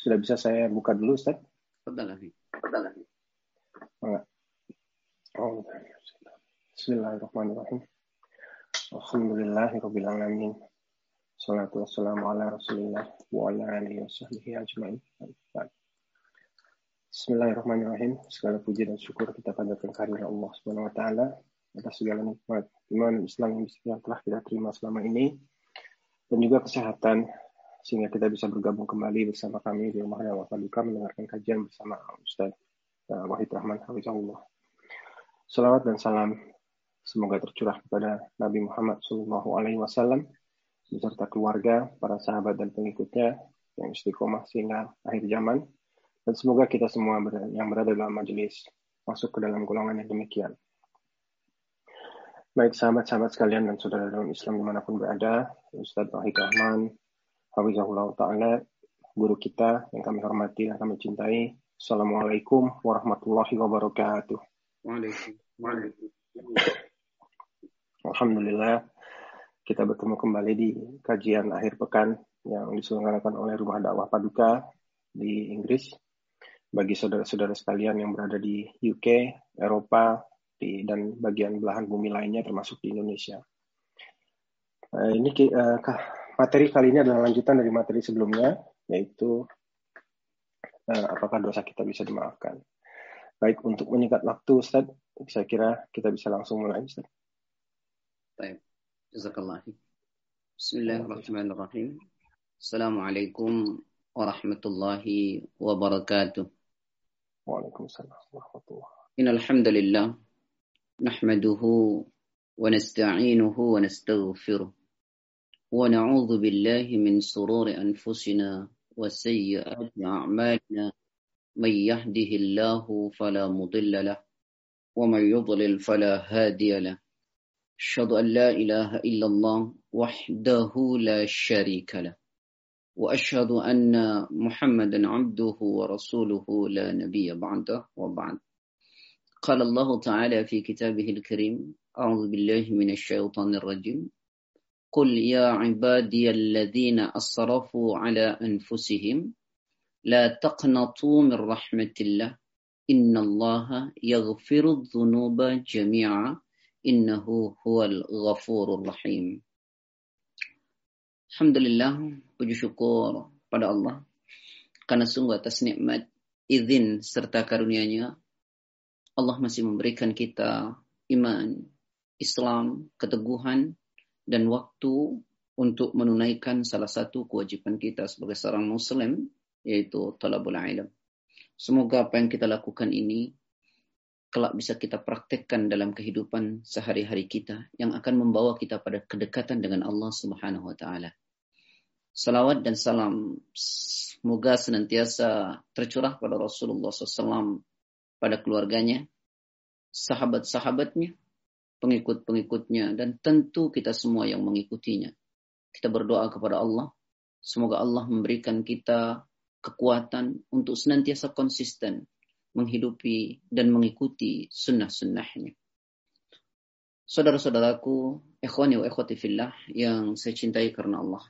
Sudah bisa saya buka dulu, Ustaz? Betul, Afi. Betul, Afi. Oh, bismillahirrahmanirrahim. Alhamdulillahirrahmanirrahim. Salatu wassalamu ala rasulillah wa ala alihi wa sahbihi ajma'in. Bismillahirrahmanirrahim. Segala puji dan syukur kita panjatkan kehadirat Allah Subhanahu wa taala atas segala nikmat iman Islam yang telah kita terima selama ini dan juga kesehatan sehingga kita bisa bergabung kembali bersama kami di rumah dakwah Paduka mendengarkan kajian bersama Ustaz eh, Wahid Rahman Hafizahullah. Salawat dan salam semoga tercurah kepada Nabi Muhammad SAW Alaihi Wasallam beserta keluarga, para sahabat dan pengikutnya yang istiqomah sehingga akhir zaman dan semoga kita semua yang berada dalam majelis masuk ke dalam golongan yang demikian. Baik sahabat-sahabat sekalian dan saudara saudara Islam dimanapun berada, Ustadz Wahid Rahman Hafizahullah Ta'ala, guru kita yang kami hormati, dan kami cintai. Assalamualaikum warahmatullahi wabarakatuh. Waalaikumsalam. Alhamdulillah, kita bertemu kembali di kajian akhir pekan yang diselenggarakan oleh Rumah Dakwah Paduka di Inggris. Bagi saudara-saudara sekalian yang berada di UK, Eropa, di, dan bagian belahan bumi lainnya termasuk di Indonesia. Eh, ini uh, Materi kali ini adalah lanjutan dari materi sebelumnya, yaitu eh, apakah dosa kita bisa dimaafkan. Baik, untuk menyingkat waktu, Ustaz, saya kira kita bisa langsung mulai, Ustaz. Baik, jazakallah. Bismillahirrahmanirrahim. Assalamualaikum warahmatullahi wabarakatuh. Waalaikumsalam warahmatullahi wabarakatuh. نحمده ونستعينه wa wa ونعوذ بالله من سرور أنفسنا وسيئات أعمالنا من يهده الله فلا مضل له ومن يضلل فلا هادي له أشهد أن لا إله إلا الله وحده لا شريك له وأشهد أن محمدا عبده ورسوله لا نبي بعده وبعد قال الله تعالى في كتابه الكريم أعوذ بالله من الشيطان الرجيم قل يا عبادي الذين أسرفوا على أنفسهم لا تقنطوا من رحمة الله إن الله يغفر الذنوب جميعا إنه هو الغفور الرحيم Alhamdulillah, puji syukur pada Allah karena sungguh atas nikmat izin serta karunia-Nya Allah masih memberikan kita iman, Islam, keteguhan dan waktu untuk menunaikan salah satu kewajiban kita sebagai seorang muslim yaitu talabul ilm. Semoga apa yang kita lakukan ini kelak bisa kita praktekkan dalam kehidupan sehari-hari kita yang akan membawa kita pada kedekatan dengan Allah Subhanahu wa taala. Salawat dan salam semoga senantiasa tercurah pada Rasulullah SAW, pada keluarganya, sahabat-sahabatnya, pengikut-pengikutnya dan tentu kita semua yang mengikutinya. Kita berdoa kepada Allah, semoga Allah memberikan kita kekuatan untuk senantiasa konsisten menghidupi dan mengikuti sunnah-sunnahnya. Saudara-saudaraku, ikhwani wa ikhwati fillah yang saya cintai karena Allah.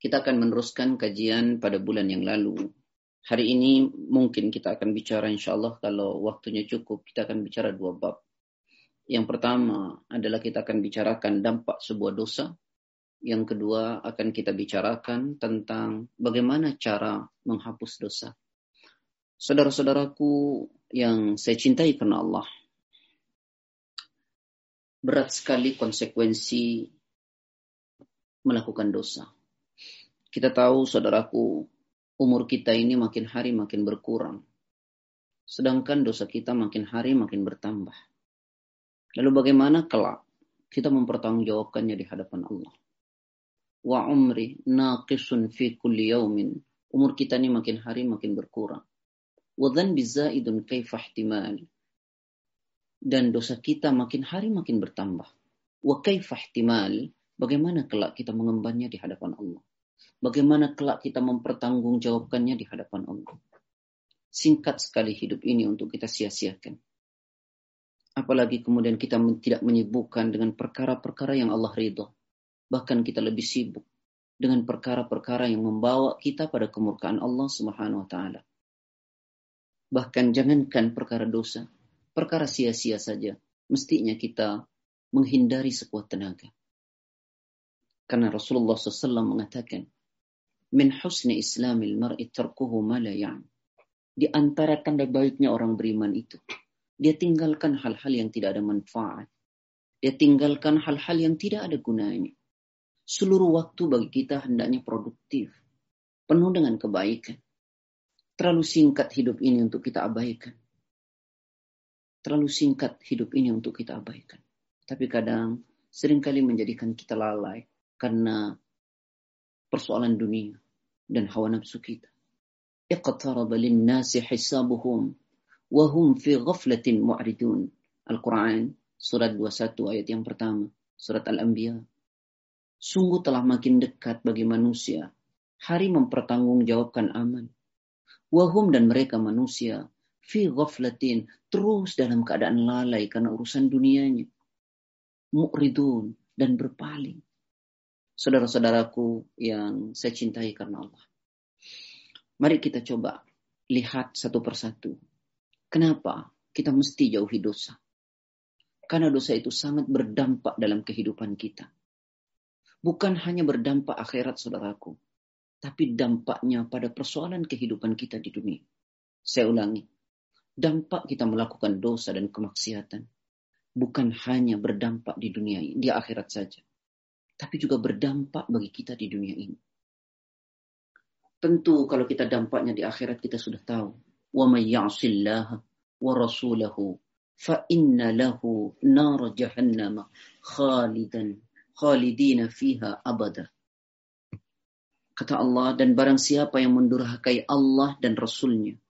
Kita akan meneruskan kajian pada bulan yang lalu. Hari ini mungkin kita akan bicara insya Allah kalau waktunya cukup, kita akan bicara dua bab yang pertama adalah kita akan bicarakan dampak sebuah dosa. Yang kedua akan kita bicarakan tentang bagaimana cara menghapus dosa. Saudara-saudaraku yang saya cintai karena Allah. Berat sekali konsekuensi melakukan dosa. Kita tahu saudaraku, umur kita ini makin hari makin berkurang. Sedangkan dosa kita makin hari makin bertambah Lalu bagaimana kelak kita mempertanggungjawabkannya di hadapan Allah? Wa umri naqisun fi kulli yawmin. Umur kita ini makin hari makin berkurang. Wa dhanbi zaidun kaifa ihtimal. Dan dosa kita makin hari makin bertambah. Wa kaifa ihtimal. Bagaimana kelak kita mengembannya di hadapan Allah? Bagaimana kelak kita mempertanggungjawabkannya di hadapan Allah? Singkat sekali hidup ini untuk kita sia-siakan Apalagi kemudian kita tidak menyibukkan dengan perkara-perkara yang Allah ridho. Bahkan kita lebih sibuk dengan perkara-perkara yang membawa kita pada kemurkaan Allah Subhanahu wa taala. Bahkan jangankan perkara dosa, perkara sia-sia saja, mestinya kita menghindari sekuat tenaga. Karena Rasulullah SAW mengatakan, Min husni islamil mar'i tarkuhu ma la Di antara tanda baiknya orang beriman itu, dia tinggalkan hal-hal yang tidak ada manfaat. Dia tinggalkan hal-hal yang tidak ada gunanya. Seluruh waktu bagi kita hendaknya produktif, penuh dengan kebaikan. Terlalu singkat hidup ini untuk kita abaikan. Terlalu singkat hidup ini untuk kita abaikan. Tapi kadang seringkali menjadikan kita lalai karena persoalan dunia dan hawa nafsu kita. Iqtaraba nasi hisabuhum wahum fi ghaflatin mu'ridun. Al-Quran, surat 21 ayat yang pertama, surat Al-Anbiya. Sungguh telah makin dekat bagi manusia, hari mempertanggungjawabkan aman. Wahum dan mereka manusia, fi ghaflatin, terus dalam keadaan lalai karena urusan dunianya. Mu'ridun, dan berpaling. Saudara-saudaraku yang saya cintai karena Allah. Mari kita coba lihat satu persatu Kenapa kita mesti jauhi dosa? Karena dosa itu sangat berdampak dalam kehidupan kita. Bukan hanya berdampak akhirat saudaraku, tapi dampaknya pada persoalan kehidupan kita di dunia. Saya ulangi, dampak kita melakukan dosa dan kemaksiatan bukan hanya berdampak di dunia ini, di akhirat saja, tapi juga berdampak bagi kita di dunia ini. Tentu kalau kita dampaknya di akhirat kita sudah tahu. ومن يعص الله ورسوله فإن له نار جهنم خالدا خالدين فيها أبدا Kata Allah, dan barang siapa yang mendurhakai Allah dan Rasulnya,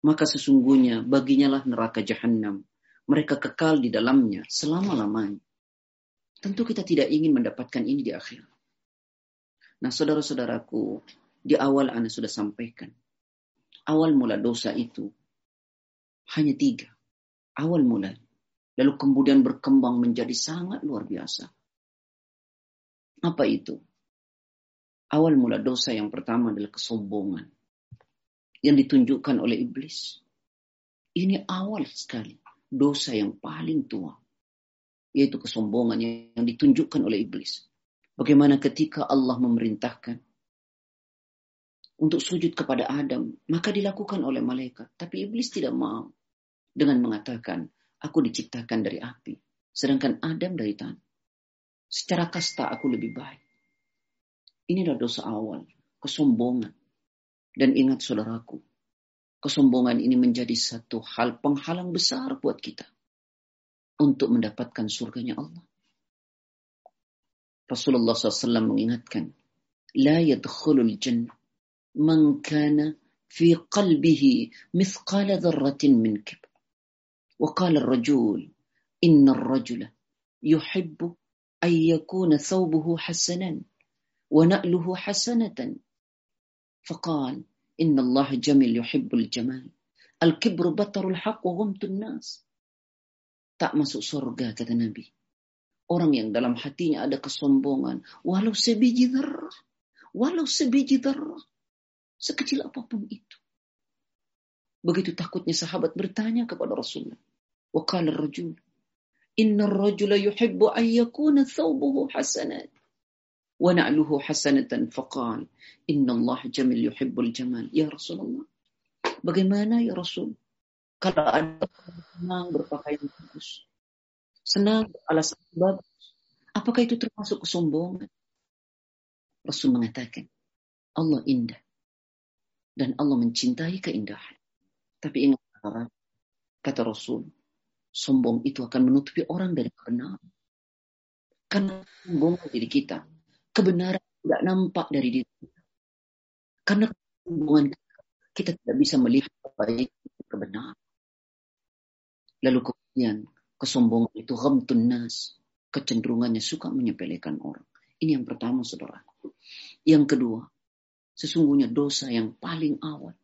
maka sesungguhnya baginya lah neraka Jahannam Mereka kekal di dalamnya selama-lamanya. Tentu kita tidak ingin mendapatkan ini di akhirat. Nah, saudara-saudaraku, di awal Anda sudah sampaikan awal mula dosa itu hanya tiga. Awal mula. Lalu kemudian berkembang menjadi sangat luar biasa. Apa itu? Awal mula dosa yang pertama adalah kesombongan. Yang ditunjukkan oleh iblis. Ini awal sekali. Dosa yang paling tua. Yaitu kesombongan yang ditunjukkan oleh iblis. Bagaimana ketika Allah memerintahkan untuk sujud kepada Adam, maka dilakukan oleh malaikat. Tapi iblis tidak mau dengan mengatakan, aku diciptakan dari api, sedangkan Adam dari tanah. Secara kasta aku lebih baik. Ini adalah dosa awal, kesombongan. Dan ingat saudaraku, kesombongan ini menjadi satu hal penghalang besar buat kita untuk mendapatkan surganya Allah. Rasulullah SAW mengingatkan, لا يدخل الجنة من كان في قلبه مثقال ذرة من كبر وقال الرجل إن الرجل يحب أن يكون ثوبه حسنا ونأله حسنة فقال إن الله جميل يحب الجمال الكبر بطر الحق وغمت الناس تأمس masuk كذا نبي Nabi. Orang yang dalam hatinya ada kesombongan, walau sebiji ذرة walau sebiji sekecil apapun itu. Begitu takutnya sahabat bertanya kepada Rasulullah. Wa qala rajul inna rajula yuhibbu an yakuna thawbuhu hasanat wa na'luhu hasanatan faqal inna Allah jamil yuhibbul jamal ya Rasulullah bagaimana ya Rasul kalau ada senang berpakaian bagus senang alasan bagus apakah itu termasuk kesombongan Rasul mengatakan Allah indah dan Allah mencintai keindahan. Tapi ingat kata Rasul, sombong itu akan menutupi orang dari kebenaran. Karena sombong diri kita, kebenaran tidak nampak dari diri kita. Karena kesombongan kita, tidak bisa melihat baik kebenaran. Lalu kemudian kesombongan itu ghamtun nas, kecenderungannya suka menyepelekan orang. Ini yang pertama, saudara. Yang kedua, Sesungguhnya dosa yang paling awal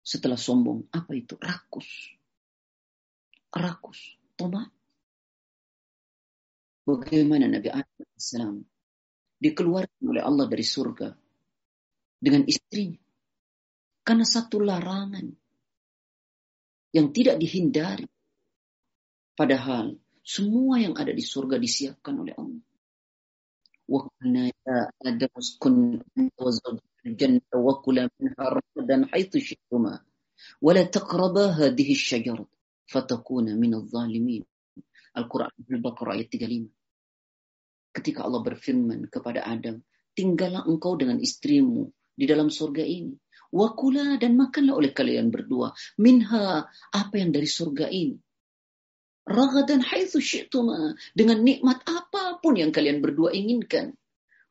setelah sombong, apa itu? Rakus. Rakus. toba Bagaimana Nabi Adam AS dikeluarkan oleh Allah dari surga dengan istrinya. Karena satu larangan yang tidak dihindari. Padahal semua yang ada di surga disiapkan oleh Allah. Wa الجنة وكلا منها رغدا حيث شئتما ولا تقربا هذه الشجرة فتكون من الظالمين Al-Quran Al-Baqarah ayat 35 Ketika Allah berfirman kepada Adam Tinggallah engkau dengan istrimu di dalam surga ini Wakula dan makanlah oleh kalian berdua Minha apa yang dari surga ini Ragadan haithu syi'tuma Dengan nikmat apapun yang kalian berdua inginkan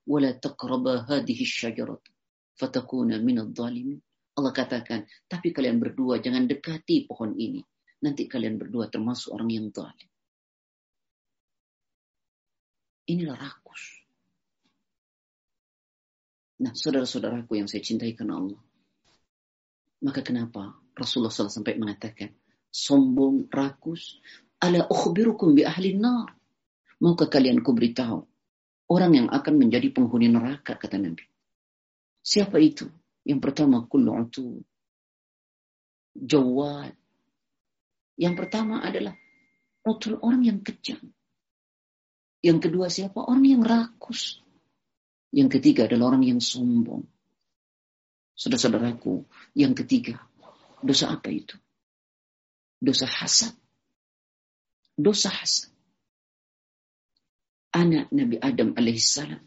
Wala taqraba hadihi syajaratu fatakuna minadh Allah katakan, tapi kalian berdua jangan dekati pohon ini. Nanti kalian berdua termasuk orang yang zalim. Inilah rakus. Nah, saudara-saudaraku yang saya cintai karena Allah. Maka kenapa Rasulullah SAW sampai mengatakan, sombong, rakus, ala ukhbirukum bi ahli nar. Maukah kalian kuberitahu, orang yang akan menjadi penghuni neraka, kata Nabi. Siapa itu? Yang pertama, kullu utu. Jawad. Yang pertama adalah utul orang yang kejam. Yang kedua siapa? Orang yang rakus. Yang ketiga adalah orang yang sombong. Saudara-saudaraku, yang ketiga, dosa apa itu? Dosa hasad. Dosa hasad. Anak Nabi Adam alaihissalam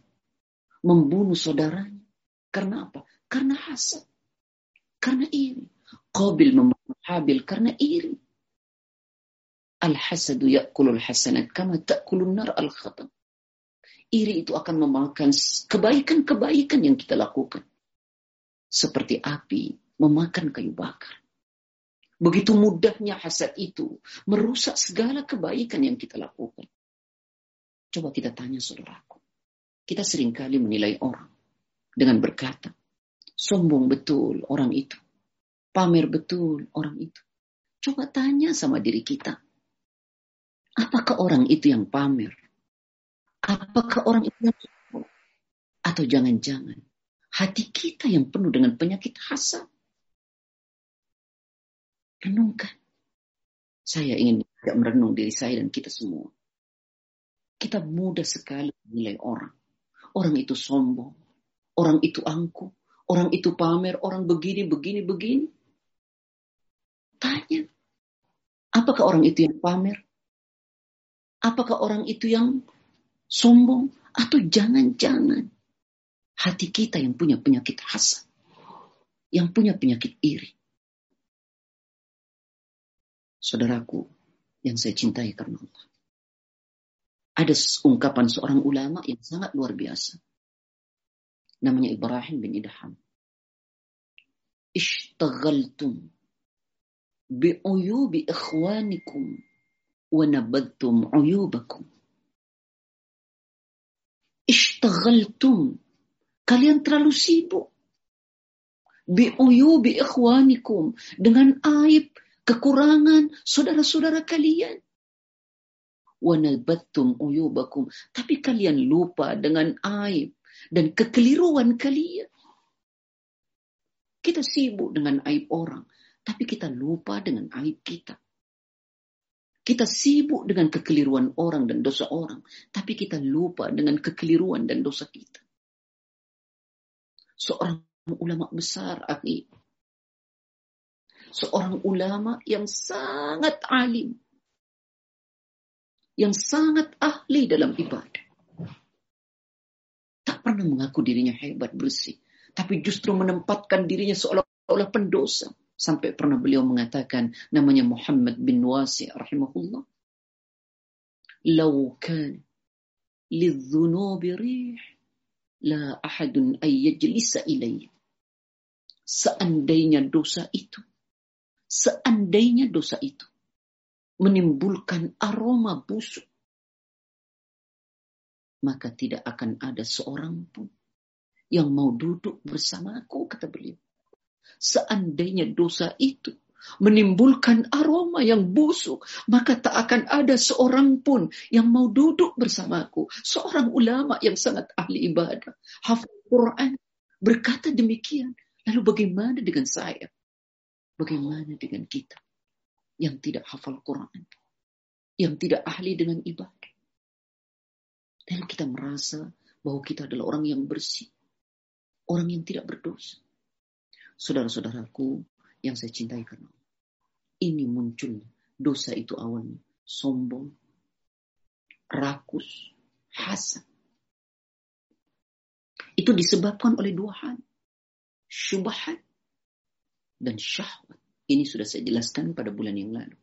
membunuh saudaranya karena apa? Karena hasad. Karena iri. Qabil membunuh Habil karena iri. Al-hasadu ya'kulul hasanat kama ta'kulun nar al-khatam. Iri itu akan memakan kebaikan-kebaikan yang kita lakukan. Seperti api memakan kayu bakar. Begitu mudahnya hasad itu merusak segala kebaikan yang kita lakukan. Coba kita tanya saudaraku. Kita seringkali menilai orang dengan berkata, sombong betul orang itu, pamer betul orang itu. Coba tanya sama diri kita, apakah orang itu yang pamer? Apakah orang itu yang sombong? Atau jangan-jangan hati kita yang penuh dengan penyakit hasad? Renungkan. Saya ingin tidak merenung diri saya dan kita semua. Kita mudah sekali menilai orang. Orang itu sombong, Orang itu angkuh, orang itu pamer, orang begini, begini, begini. Tanya, apakah orang itu yang pamer? Apakah orang itu yang sombong? Atau jangan-jangan hati kita yang punya penyakit hasad, yang punya penyakit iri. Saudaraku yang saya cintai karena Allah. Ada ungkapan seorang ulama yang sangat luar biasa namanya Ibrahim bin Idham. Ishtaghaltum bi'uyubi ikhwanikum wa nabadtum uyubakum. Ishtagaltum. Kalian terlalu sibuk. Bi'uyubi ikhwanikum. Dengan aib, kekurangan saudara-saudara kalian nabadtum uyubakum tapi kalian lupa dengan aib dan kekeliruan kalian. Kita sibuk dengan aib orang, tapi kita lupa dengan aib kita. Kita sibuk dengan kekeliruan orang dan dosa orang, tapi kita lupa dengan kekeliruan dan dosa kita. Seorang ulama besar, akhi. Seorang ulama yang sangat alim. Yang sangat ahli dalam ibadah pernah mengaku dirinya hebat, bersih. Tapi justru menempatkan dirinya seolah-olah pendosa. Sampai pernah beliau mengatakan namanya Muhammad bin Wasi rahimahullah. Lau kan للذنوب ريح لا أحد ayyajlisa ilayya. seandainya dosa itu seandainya dosa itu menimbulkan aroma busuk maka tidak akan ada seorang pun yang mau duduk bersamaku, kata beliau. Seandainya dosa itu menimbulkan aroma yang busuk, maka tak akan ada seorang pun yang mau duduk bersamaku. Seorang ulama yang sangat ahli ibadah, hafal Quran, berkata demikian. Lalu bagaimana dengan saya? Bagaimana dengan kita yang tidak hafal Quran? Yang tidak ahli dengan ibadah? Dan kita merasa bahwa kita adalah orang yang bersih. Orang yang tidak berdosa. Saudara-saudaraku yang saya cintai karena ini muncul Dosa itu awalnya. Sombong. Rakus. Hasad. Itu disebabkan oleh dua hal. Syubahat dan syahwat. Ini sudah saya jelaskan pada bulan yang lalu.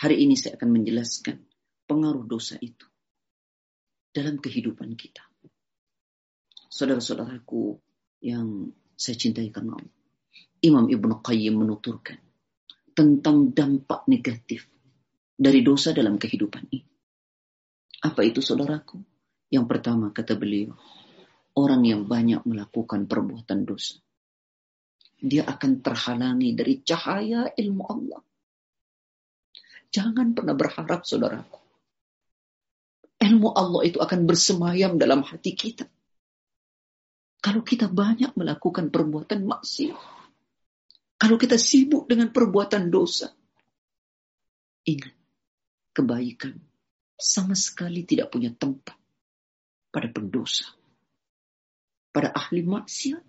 Hari ini saya akan menjelaskan pengaruh dosa itu dalam kehidupan kita. Saudara-saudaraku yang saya cintai karena Allah. Imam Ibn Qayyim menuturkan tentang dampak negatif dari dosa dalam kehidupan ini. Apa itu saudaraku? Yang pertama kata beliau, orang yang banyak melakukan perbuatan dosa. Dia akan terhalangi dari cahaya ilmu Allah. Jangan pernah berharap saudaraku ilmu Allah itu akan bersemayam dalam hati kita. Kalau kita banyak melakukan perbuatan maksiat, kalau kita sibuk dengan perbuatan dosa, ingat kebaikan sama sekali tidak punya tempat pada pendosa, pada ahli maksiat.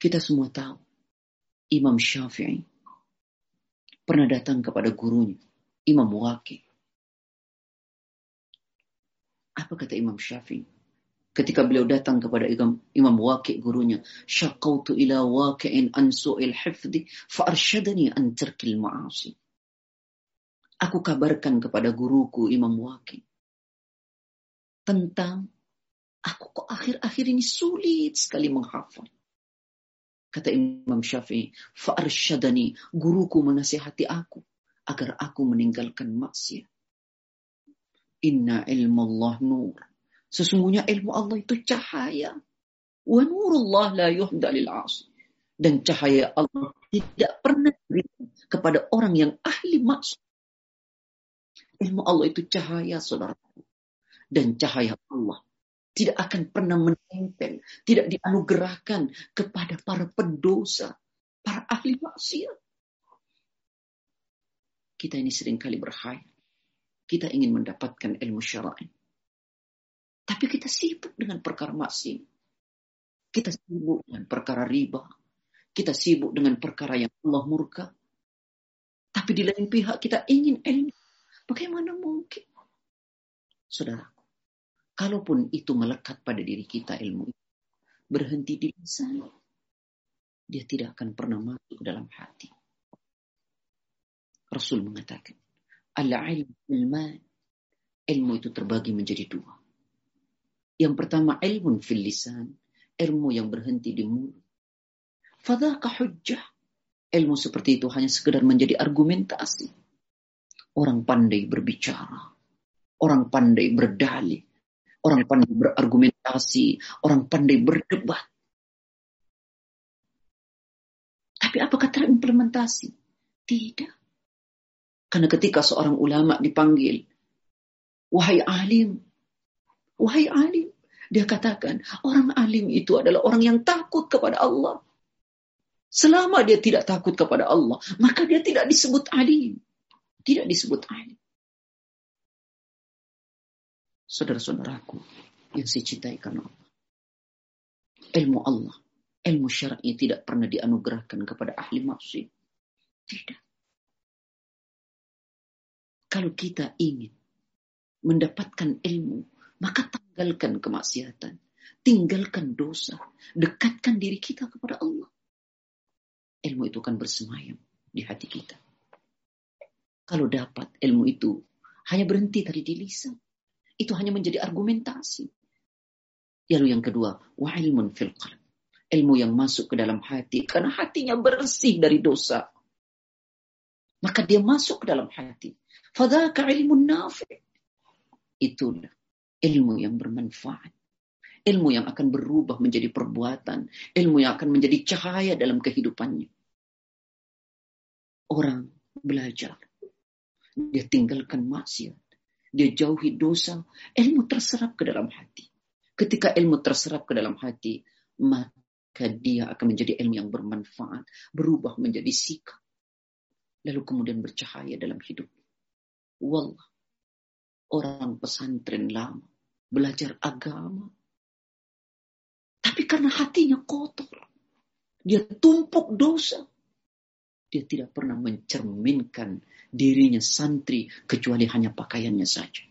Kita semua tahu Imam Syafi'i pernah datang kepada gurunya, Imam Waqi. Apa kata Imam Syafi'i? Ketika beliau datang kepada Imam, Imam Waqi' gurunya, syaqautu ila waqi'in an su'il hifdi fa'arsyadani an tarkil ma'asi. Aku kabarkan kepada guruku Imam Waqi' tentang aku kok akhir-akhir ini sulit sekali menghafal. Kata Imam Syafi'i, fa'arsyadani, guruku menasihati aku agar aku meninggalkan maksiat. Inna Allah nur. Sesungguhnya ilmu Allah itu cahaya. Wa nurullah la yuhda lil asr. Dan cahaya Allah tidak pernah diberikan kepada orang yang ahli maksud. Ilmu Allah itu cahaya, saudara. Dan cahaya Allah tidak akan pernah menempel, tidak dianugerahkan kepada para pendosa, para ahli maksiat. Kita ini seringkali berkhayal kita ingin mendapatkan ilmu syar'i. Tapi kita sibuk dengan perkara maksi, Kita sibuk dengan perkara riba. Kita sibuk dengan perkara yang Allah murka. Tapi di lain pihak kita ingin ilmu. Bagaimana mungkin? Saudaraku, kalaupun itu melekat pada diri kita ilmu itu, berhenti di lisan, dia tidak akan pernah masuk ke dalam hati. Rasul mengatakan, Al-ilm Ilmu itu terbagi menjadi dua. Yang pertama ilmu fil lisan. Ilmu yang berhenti di mulut. Fadhaka hujjah. Ilmu seperti itu hanya sekedar menjadi argumentasi. Orang pandai berbicara. Orang pandai berdalih. Orang pandai berargumentasi. Orang pandai berdebat. Tapi apakah terimplementasi? Tidak. Karena ketika seorang ulama dipanggil, wahai alim, wahai alim, dia katakan, orang alim itu adalah orang yang takut kepada Allah. Selama dia tidak takut kepada Allah, maka dia tidak disebut alim. Tidak disebut alim. Saudara-saudaraku yang saya cintai karena Allah. Ilmu Allah, ilmu syar'i tidak pernah dianugerahkan kepada ahli maksiat. Tidak. Kalau kita ingin mendapatkan ilmu, maka tanggalkan kemaksiatan, tinggalkan dosa, dekatkan diri kita kepada Allah. Ilmu itu akan bersemayam di hati kita. Kalau dapat ilmu itu hanya berhenti dari di lisan. Itu hanya menjadi argumentasi. Lalu yang kedua, wa ilmun fil qalb. Ilmu yang masuk ke dalam hati karena hatinya bersih dari dosa. Maka dia masuk ke dalam hati. Fadaka ilmu nafi. Itulah ilmu yang bermanfaat. Ilmu yang akan berubah menjadi perbuatan. Ilmu yang akan menjadi cahaya dalam kehidupannya. Orang belajar. Dia tinggalkan maksiat. Dia jauhi dosa. Ilmu terserap ke dalam hati. Ketika ilmu terserap ke dalam hati, maka dia akan menjadi ilmu yang bermanfaat. Berubah menjadi sikap. Lalu kemudian bercahaya dalam hidup Wallah, orang pesantren lama, belajar agama. Tapi karena hatinya kotor, dia tumpuk dosa. Dia tidak pernah mencerminkan dirinya santri kecuali hanya pakaiannya saja.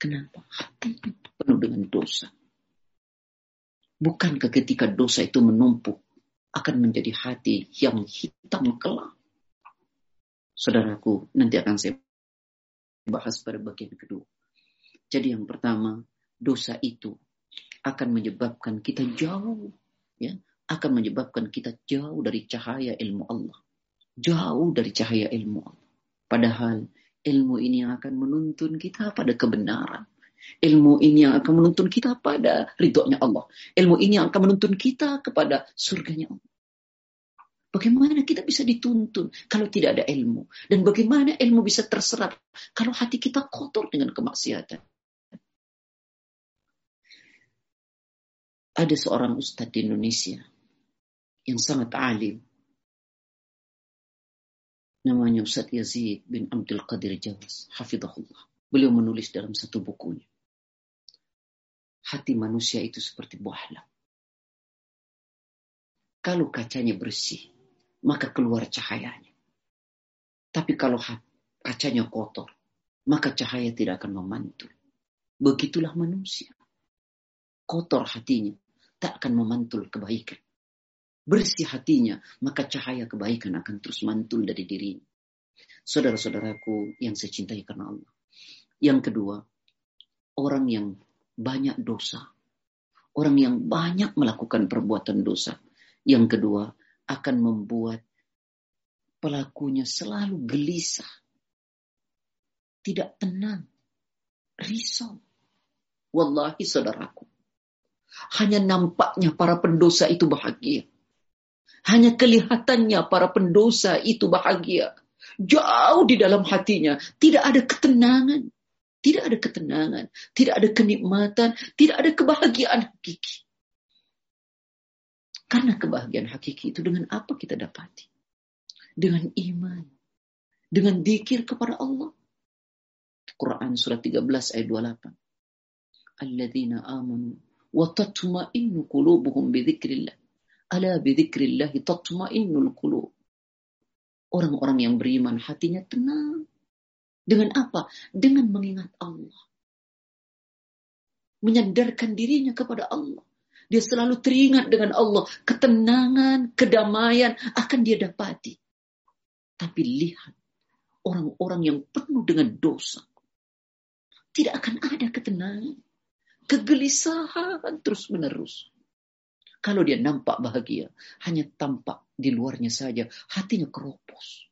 Kenapa? Hatinya penuh dengan dosa. Bukankah ketika dosa itu menumpuk akan menjadi hati yang hitam kelam? Saudaraku, nanti akan saya bahas pada bagian kedua. Jadi yang pertama, dosa itu akan menyebabkan kita jauh ya, akan menyebabkan kita jauh dari cahaya ilmu Allah. Jauh dari cahaya ilmu Allah. Padahal ilmu ini yang akan menuntun kita pada kebenaran. Ilmu ini yang akan menuntun kita pada ridhonya Allah. Ilmu ini yang akan menuntun kita kepada surganya Allah. Bagaimana kita bisa dituntun kalau tidak ada ilmu? Dan bagaimana ilmu bisa terserap kalau hati kita kotor dengan kemaksiatan? Ada seorang ustadz di Indonesia yang sangat alim. Namanya Ustadz Yazid bin Abdul Qadir Jawas. Hafidahullah. Beliau menulis dalam satu bukunya. Hati manusia itu seperti buah lam. Kalau kacanya bersih, maka keluar cahayanya. Tapi kalau kacanya kotor, maka cahaya tidak akan memantul. Begitulah manusia. Kotor hatinya, tak akan memantul kebaikan. Bersih hatinya, maka cahaya kebaikan akan terus mantul dari dirinya. Saudara-saudaraku yang saya cintai karena Allah. Yang kedua, orang yang banyak dosa. Orang yang banyak melakukan perbuatan dosa. Yang kedua, akan membuat pelakunya selalu gelisah, tidak tenang, risau. Wallahi saudaraku, hanya nampaknya para pendosa itu bahagia. Hanya kelihatannya para pendosa itu bahagia. Jauh di dalam hatinya tidak ada ketenangan, tidak ada ketenangan, tidak ada kenikmatan, tidak ada kebahagiaan hakiki. Karena kebahagiaan hakiki itu dengan apa kita dapati? Dengan iman. Dengan dikir kepada Allah. Quran surat 13 ayat 28. Alladzina amanu wa tatma'innu qulubuhum bi Ala bi dzikrillah tatma'innul qulub. Orang-orang yang beriman hatinya tenang. Dengan apa? Dengan mengingat Allah. Menyandarkan dirinya kepada Allah. Dia selalu teringat dengan Allah. Ketenangan, kedamaian akan dia dapati. Tapi lihat, orang-orang yang penuh dengan dosa. Tidak akan ada ketenangan. Kegelisahan terus-menerus. Kalau dia nampak bahagia, hanya tampak di luarnya saja. Hatinya keropos.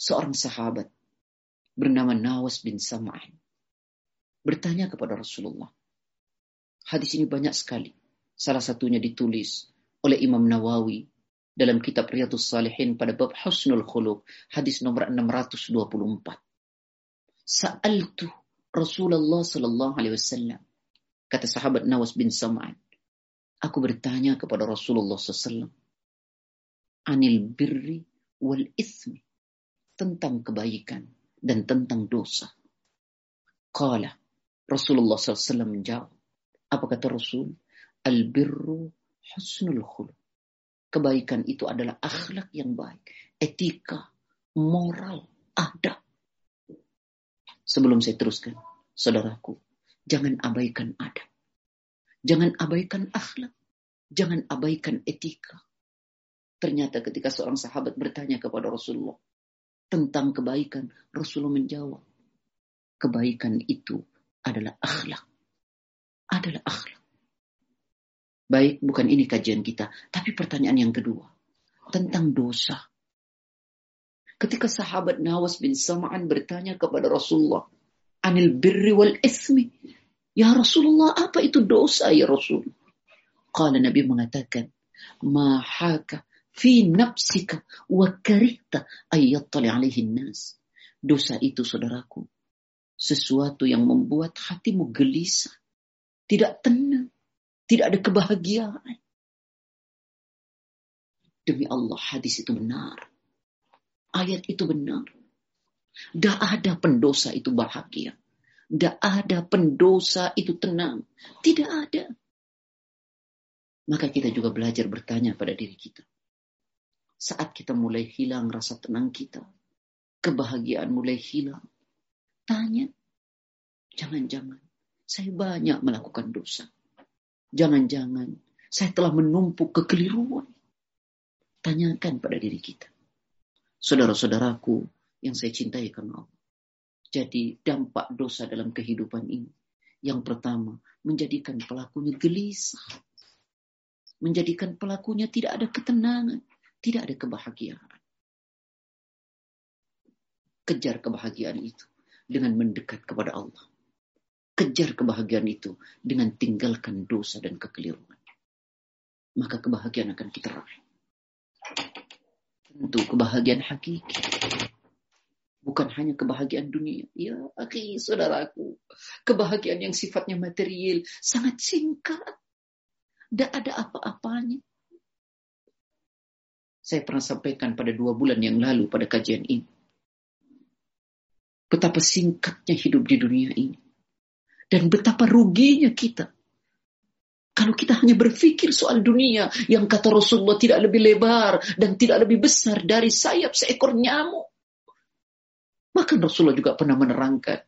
Seorang sahabat bernama Nawas bin Samain bertanya kepada Rasulullah, Hadis ini banyak sekali. Salah satunya ditulis oleh Imam Nawawi dalam kitab Riyadhus Salihin pada bab Husnul Khuluq, hadis nomor 624. Sa'altu Rasulullah sallallahu alaihi wasallam. Kata sahabat Nawas bin Sam'an, aku bertanya kepada Rasulullah sallallahu anil birri wal ismi tentang kebaikan dan tentang dosa. Qala Rasulullah SAW menjawab, apa kata Rasul? Al-birru husnul khuluq. Kebaikan itu adalah akhlak yang baik, etika, moral, ada. Sebelum saya teruskan, saudaraku, jangan abaikan adab. Jangan abaikan akhlak. Jangan abaikan etika. Ternyata ketika seorang sahabat bertanya kepada Rasulullah tentang kebaikan, Rasulullah menjawab, kebaikan itu adalah akhlak adalah akhlak. Baik, bukan ini kajian kita, tapi pertanyaan yang kedua tentang dosa. Ketika sahabat Nawas bin Sam'an bertanya kepada Rasulullah, "Anil birri wal ismi." Ya Rasulullah, apa itu dosa ya Rasul? Kala Nabi mengatakan, "Mahaka fi nafsika wa karihta ayyattali alaihi nas." Dosa itu saudaraku, sesuatu yang membuat hatimu gelisah tidak tenang, tidak ada kebahagiaan. Demi Allah, hadis itu benar. Ayat itu benar. Tidak ada pendosa itu bahagia. Tidak ada pendosa itu tenang. Tidak ada. Maka kita juga belajar bertanya pada diri kita. Saat kita mulai hilang rasa tenang kita, kebahagiaan mulai hilang. Tanya, jangan-jangan saya banyak melakukan dosa. Jangan-jangan saya telah menumpuk kekeliruan. Tanyakan pada diri kita. Saudara-saudaraku yang saya cintai karena Allah. Jadi dampak dosa dalam kehidupan ini. Yang pertama, menjadikan pelakunya gelisah. Menjadikan pelakunya tidak ada ketenangan. Tidak ada kebahagiaan. Kejar kebahagiaan itu dengan mendekat kepada Allah Kejar kebahagiaan itu dengan tinggalkan dosa dan kekeliruan. Maka kebahagiaan akan kita raih. Tentu kebahagiaan hakiki. Bukan hanya kebahagiaan dunia. Ya, akhi, saudaraku. Kebahagiaan yang sifatnya material sangat singkat. Tidak ada apa-apanya. Saya pernah sampaikan pada dua bulan yang lalu pada kajian ini. Betapa singkatnya hidup di dunia ini. Dan betapa ruginya kita. Kalau kita hanya berpikir soal dunia yang kata Rasulullah tidak lebih lebar dan tidak lebih besar dari sayap seekor nyamuk. Maka Rasulullah juga pernah menerangkan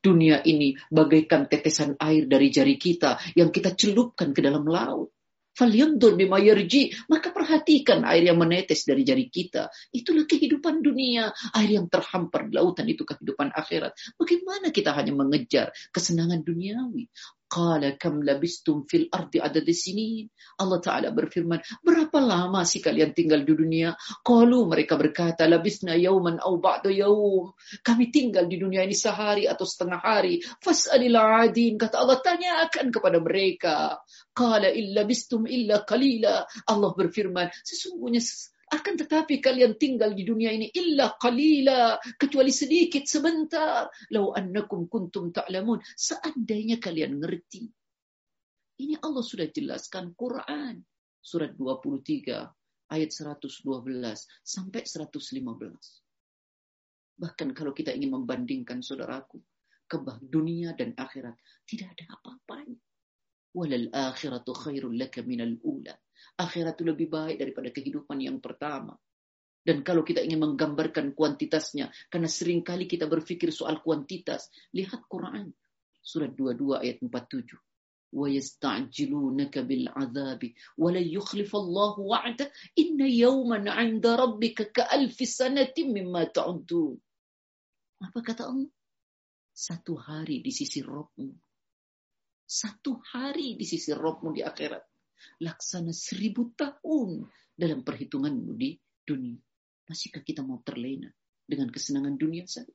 dunia ini bagaikan tetesan air dari jari kita yang kita celupkan ke dalam laut. Falyandur bima yarji. Maka perhatikan air yang menetes dari jari kita. Itulah kehidupan dunia. Air yang terhampar di lautan itu kehidupan akhirat. Bagaimana kita hanya mengejar kesenangan duniawi. Qala kam labistum fil ardi di sini. Allah Ta'ala berfirman, berapa lama sih kalian tinggal di dunia? Qalu mereka berkata, labisna yauman au ba'da yaum. Kami tinggal di dunia ini sehari atau setengah hari. Fas'alil adin. Kata Allah, tanyakan kepada mereka. Qala illa bistum illa qalila. Allah berfirman, sesungguhnya akan tetapi kalian tinggal di dunia ini illa qalila, kecuali sedikit sebentar. Lau annakum kuntum ta'lamun, seandainya kalian ngerti. Ini Allah sudah jelaskan Quran surat 23 ayat 112 sampai 115. Bahkan kalau kita ingin membandingkan saudaraku, kebah dunia dan akhirat tidak ada apa-apanya. Walal akhiratu khairul laka minal ula. Akhirat itu lebih baik daripada kehidupan yang pertama. Dan kalau kita ingin menggambarkan kuantitasnya, karena seringkali kita berpikir soal kuantitas, lihat Quran. Surat 22 ayat 47. وَيَسْتَعْجِلُونَكَ بِالْعَذَابِ وَلَا اللَّهُ وَعْدَهُ إِنَّ يَوْمًا عِنْدَ رَبِّكَ كَأَلْفِ سَنَةٍ مِمَّا تعدون. Apa kata Allah? Satu hari di sisi Rabbmu satu hari di sisi rohmu di akhirat. Laksana seribu tahun dalam perhitunganmu di dunia. Masihkah kita mau terlena dengan kesenangan dunia saja?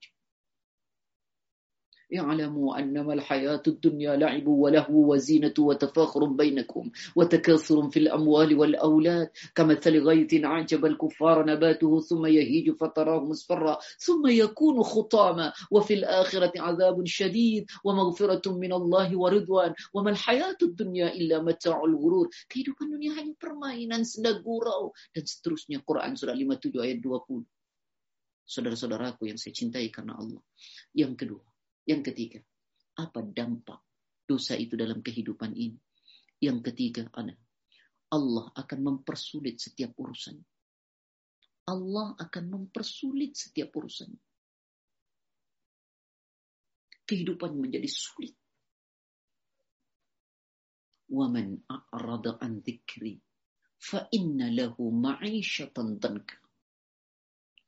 اعلموا انما الحياه الدنيا لعب ولهو وزينه وتفاخر بينكم وتكاثر في الاموال والاولاد كمثل غيث اعجب الكفار نباته ثم يهيج فتراه مصفرا ثم يكون خطاما وفي الاخره عذاب شديد ومغفره من الله ورضوان وما الحياه الدنيا الا متاع الغرور kehidupan dunia hanya permainan senda gurau dan seterusnya Quran surah 57 ayat 20 saudara-saudaraku yang saya cintai karena Allah yang kedua Yang ketiga, apa dampak dosa itu dalam kehidupan ini? Yang ketiga anak Allah akan mempersulit setiap urusan. Allah akan mempersulit setiap urusan. Kehidupan menjadi sulit. وَمَنْ أَعْرَضَ عَنْ ذِكْرِي فَإِنَّ لَهُ مَعِيشَةً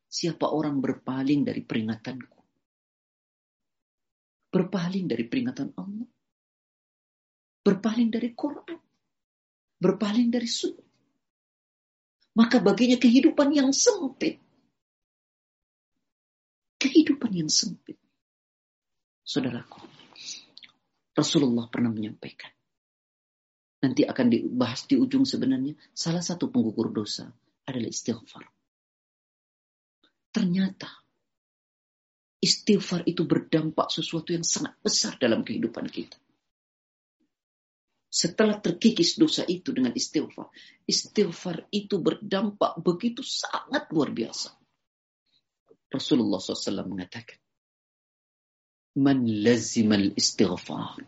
Siapa orang berpaling dari peringatanku, Berpaling dari peringatan Allah. Berpaling dari Quran. Berpaling dari sunnah. Maka baginya kehidupan yang sempit. Kehidupan yang sempit. Saudaraku, Rasulullah pernah menyampaikan. Nanti akan dibahas di ujung sebenarnya. Salah satu penggugur dosa adalah istighfar. Ternyata istighfar itu berdampak sesuatu yang sangat besar dalam kehidupan kita. Setelah terkikis dosa itu dengan istighfar, istighfar itu berdampak begitu sangat luar biasa. Rasulullah SAW mengatakan, Man lazimal istighfar,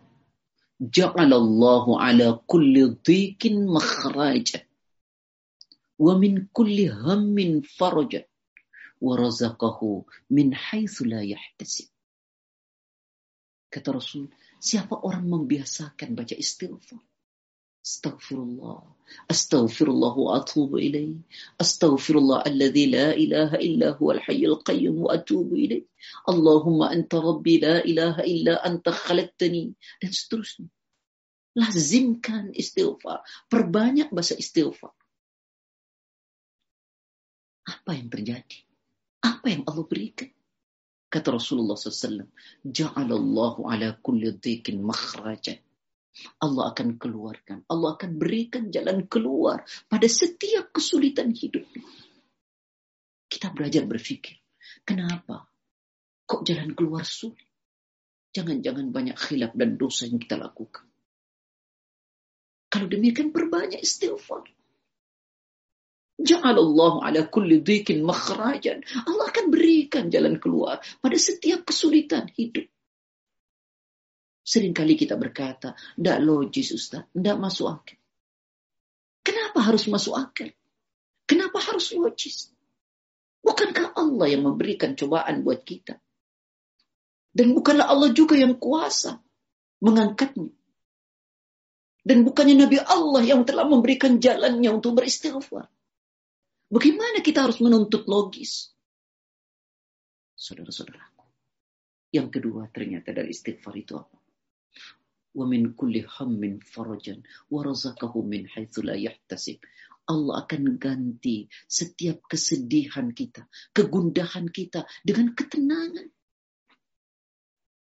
ja'alallahu ala kulli dhikin makhraja, wa min kulli hammin farajat." warazaqahu min haitsu la yahtasib. Kata Rasul, siapa orang membiasakan baca istighfar? Astaghfirullah, astaghfirullah wa atubu ilaih. Astaghfirullah alladhi la ilaha illa huwa al-hayyul qayyum wa atubu ilaih. Allahumma anta rabbi la ilaha illa anta khalaqtani dan seterusnya. Lazimkan istighfar, perbanyak bahasa istighfar. Apa yang terjadi? Apa yang Allah berikan? Kata Rasulullah SAW, Ja'alallahu ala kulli dhikin makhraja. Allah akan keluarkan. Allah akan berikan jalan keluar pada setiap kesulitan hidup. Kita belajar berpikir. Kenapa? Kok jalan keluar sulit? Jangan-jangan banyak khilaf dan dosa yang kita lakukan. Kalau demikian perbanyak istighfar. Ja'alallahu ala kulli dhikin makhrajan. Allah akan berikan jalan keluar pada setiap kesulitan hidup. Seringkali kita berkata, tidak logis Ustaz, tidak masuk akal. Kenapa harus masuk akal? Kenapa harus logis? Bukankah Allah yang memberikan cobaan buat kita? Dan bukanlah Allah juga yang kuasa mengangkatnya. Dan bukannya Nabi Allah yang telah memberikan jalannya untuk beristighfar. Bagaimana kita harus menuntut logis? Saudara-saudaraku. Yang kedua ternyata dari istighfar itu apa? Wa min kulli hammin farajan wa razaqahu min haitsu Allah akan ganti setiap kesedihan kita, kegundahan kita dengan ketenangan.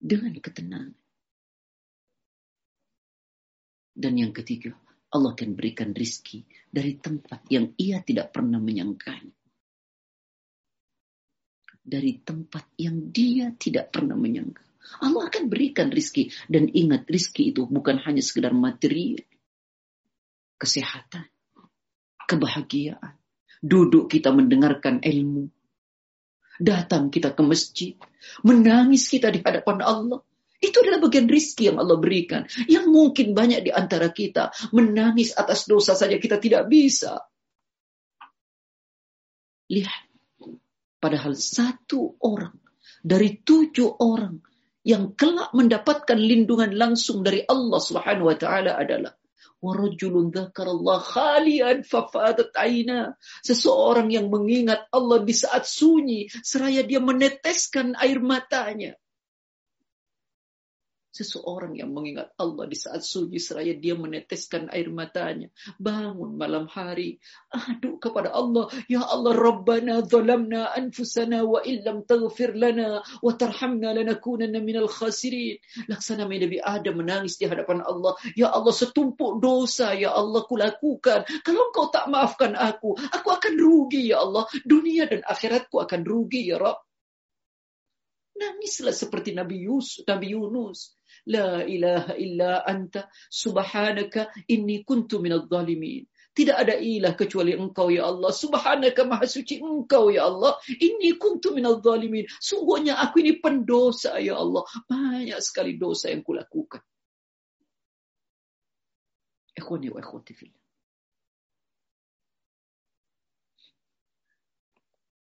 Dengan ketenangan. Dan yang ketiga, Allah akan berikan rizki dari tempat yang ia tidak pernah menyangka, Dari tempat yang dia tidak pernah menyangka. Allah akan berikan rizki. Dan ingat, rizki itu bukan hanya sekedar materi. Kesehatan. Kebahagiaan. Duduk kita mendengarkan ilmu. Datang kita ke masjid. Menangis kita di hadapan Allah. Itu adalah bagian rizki yang Allah berikan. Yang mungkin banyak di antara kita menangis atas dosa saja kita tidak bisa. Lihat. Padahal satu orang dari tujuh orang yang kelak mendapatkan lindungan langsung dari Allah Subhanahu wa taala adalah warajulun dzakarallaha khalian fafadat aina seseorang yang mengingat Allah di saat sunyi seraya dia meneteskan air matanya Seseorang yang mengingat Allah di saat sunyi seraya dia meneteskan air matanya. Bangun malam hari. Aduh kepada Allah. Ya Allah Rabbana zalamna anfusana wa illam taghfir lana wa tarhamna lanakunanna minal khasirin. Laksana Nabi Adam menangis di hadapan Allah. Ya Allah setumpuk dosa ya Allah kulakukan. Kalau engkau tak maafkan aku, aku akan rugi ya Allah. Dunia dan akhiratku akan rugi ya Rabb. Nangislah seperti Nabi Yusuf, Nabi Yunus. La ilaha illa anta subhanaka inni kuntu minadh zalimin. Tidak ada ilah kecuali engkau ya Allah. Subhanaka maha suci engkau ya Allah. Ini kuntu minal zalimin. Sungguhnya aku ini pendosa ya Allah. Banyak sekali dosa yang kulakukan. Ikhwani wa ikhwati fillah.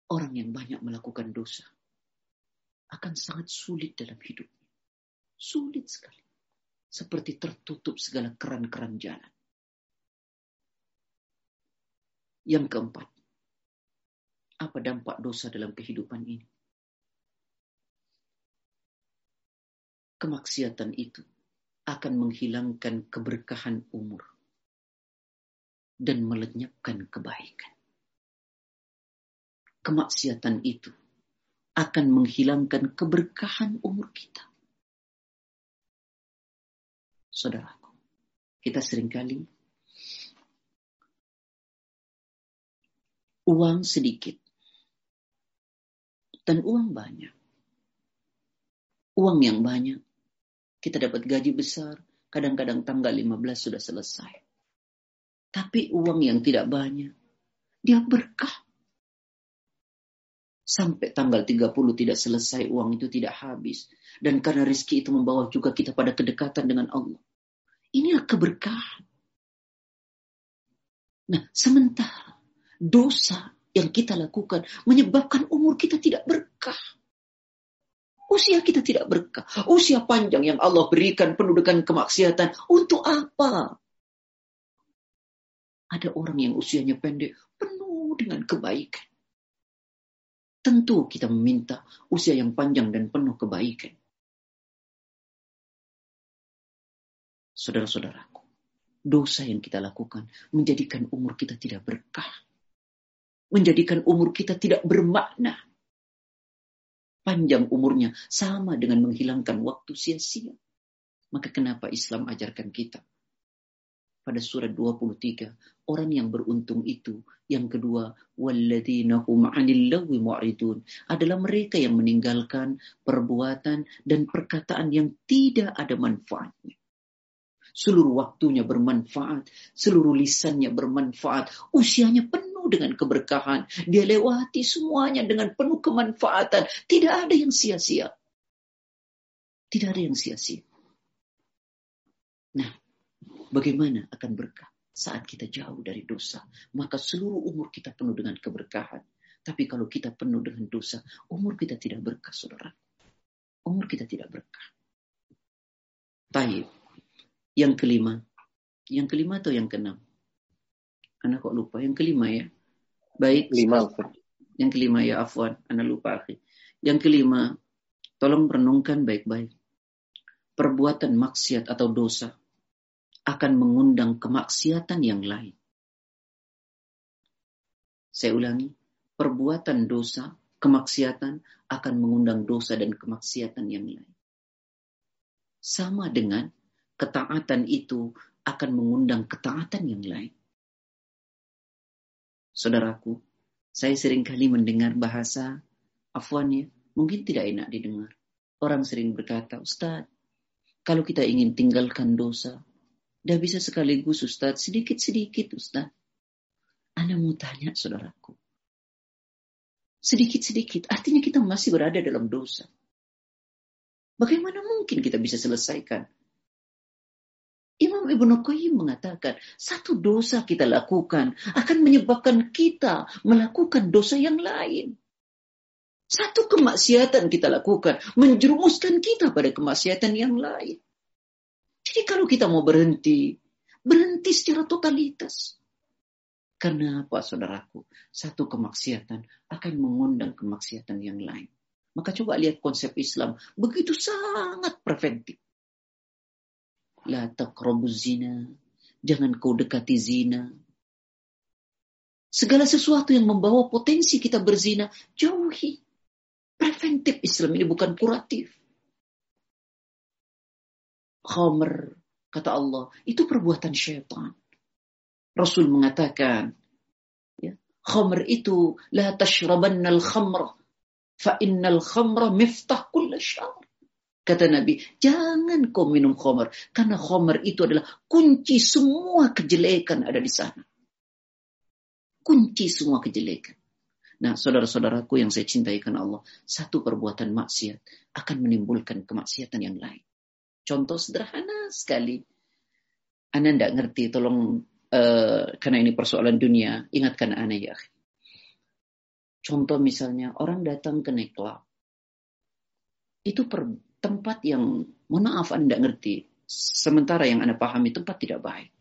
Orang yang banyak melakukan dosa akan sangat sulit dalam hidupnya. Sulit sekali. Seperti tertutup segala keran-keran jalan. Yang keempat, apa dampak dosa dalam kehidupan ini? Kemaksiatan itu akan menghilangkan keberkahan umur dan melenyapkan kebaikan. Kemaksiatan itu akan menghilangkan keberkahan umur kita saudaraku. Kita seringkali uang sedikit dan uang banyak. Uang yang banyak, kita dapat gaji besar, kadang-kadang tanggal 15 sudah selesai. Tapi uang yang tidak banyak, dia berkah. Sampai tanggal 30 tidak selesai uang itu tidak habis. Dan karena rizki itu membawa juga kita pada kedekatan dengan Allah. Inilah keberkahan. Nah, sementara dosa yang kita lakukan menyebabkan umur kita tidak berkah. Usia kita tidak berkah. Usia panjang yang Allah berikan penuh dengan kemaksiatan. Untuk apa? Ada orang yang usianya pendek, penuh dengan kebaikan tentu kita meminta usia yang panjang dan penuh kebaikan. Saudara-saudaraku, dosa yang kita lakukan menjadikan umur kita tidak berkah. Menjadikan umur kita tidak bermakna. Panjang umurnya sama dengan menghilangkan waktu sia-sia. Maka kenapa Islam ajarkan kita pada surat 23 orang yang beruntung itu yang kedua walladzina hum 'anil adalah mereka yang meninggalkan perbuatan dan perkataan yang tidak ada manfaatnya seluruh waktunya bermanfaat, seluruh lisannya bermanfaat, usianya penuh dengan keberkahan, dia lewati semuanya dengan penuh kemanfaatan, tidak ada yang sia-sia. Tidak ada yang sia-sia. Bagaimana akan berkah saat kita jauh dari dosa? Maka seluruh umur kita penuh dengan keberkahan. Tapi kalau kita penuh dengan dosa, umur kita tidak berkah, saudara. Umur kita tidak berkah. Taib. Yang kelima. Yang kelima atau yang keenam? Anak kok lupa. Yang kelima ya. Baik. Lima. Yang kelima ya, Afwan. Anak lupa akhir. Yang kelima, tolong renungkan baik-baik. Perbuatan maksiat atau dosa akan mengundang kemaksiatan yang lain. Saya ulangi, perbuatan dosa, kemaksiatan akan mengundang dosa dan kemaksiatan yang lain. Sama dengan ketaatan itu akan mengundang ketaatan yang lain. Saudaraku, saya seringkali mendengar bahasa afwannya, mungkin tidak enak didengar. Orang sering berkata, Ustadz, kalau kita ingin tinggalkan dosa, Dah bisa sekaligus Ustaz sedikit-sedikit Ustaz, Anda mau tanya saudaraku. Sedikit-sedikit, artinya kita masih berada dalam dosa. Bagaimana mungkin kita bisa selesaikan? Imam Ibn Qayyim mengatakan, satu dosa kita lakukan akan menyebabkan kita melakukan dosa yang lain. Satu kemaksiatan kita lakukan menjerumuskan kita pada kemaksiatan yang lain. Jadi kalau kita mau berhenti, berhenti secara totalitas. Kenapa saudaraku? Satu kemaksiatan akan mengundang kemaksiatan yang lain. Maka coba lihat konsep Islam. Begitu sangat preventif. La taqrabu zina. Jangan kau dekati zina. Segala sesuatu yang membawa potensi kita berzina, jauhi. Preventif Islam ini bukan kuratif khamr, kata Allah, itu perbuatan syaitan. Rasul mengatakan, ya, khamr itu la tashrabanna al-khamra fa innal khamra miftah kull syar Kata Nabi, jangan kau minum khamr karena khamr itu adalah kunci semua kejelekan ada di sana. Kunci semua kejelekan. Nah, saudara-saudaraku yang saya cintai Allah, satu perbuatan maksiat akan menimbulkan kemaksiatan yang lain. Contoh sederhana sekali. Anda tidak ngerti, tolong uh, karena ini persoalan dunia, ingatkan Anda ya. Contoh misalnya orang datang ke nightclub. Itu per, tempat yang mohon maaf Anda tidak ngerti. Sementara yang Anda pahami tempat tidak baik.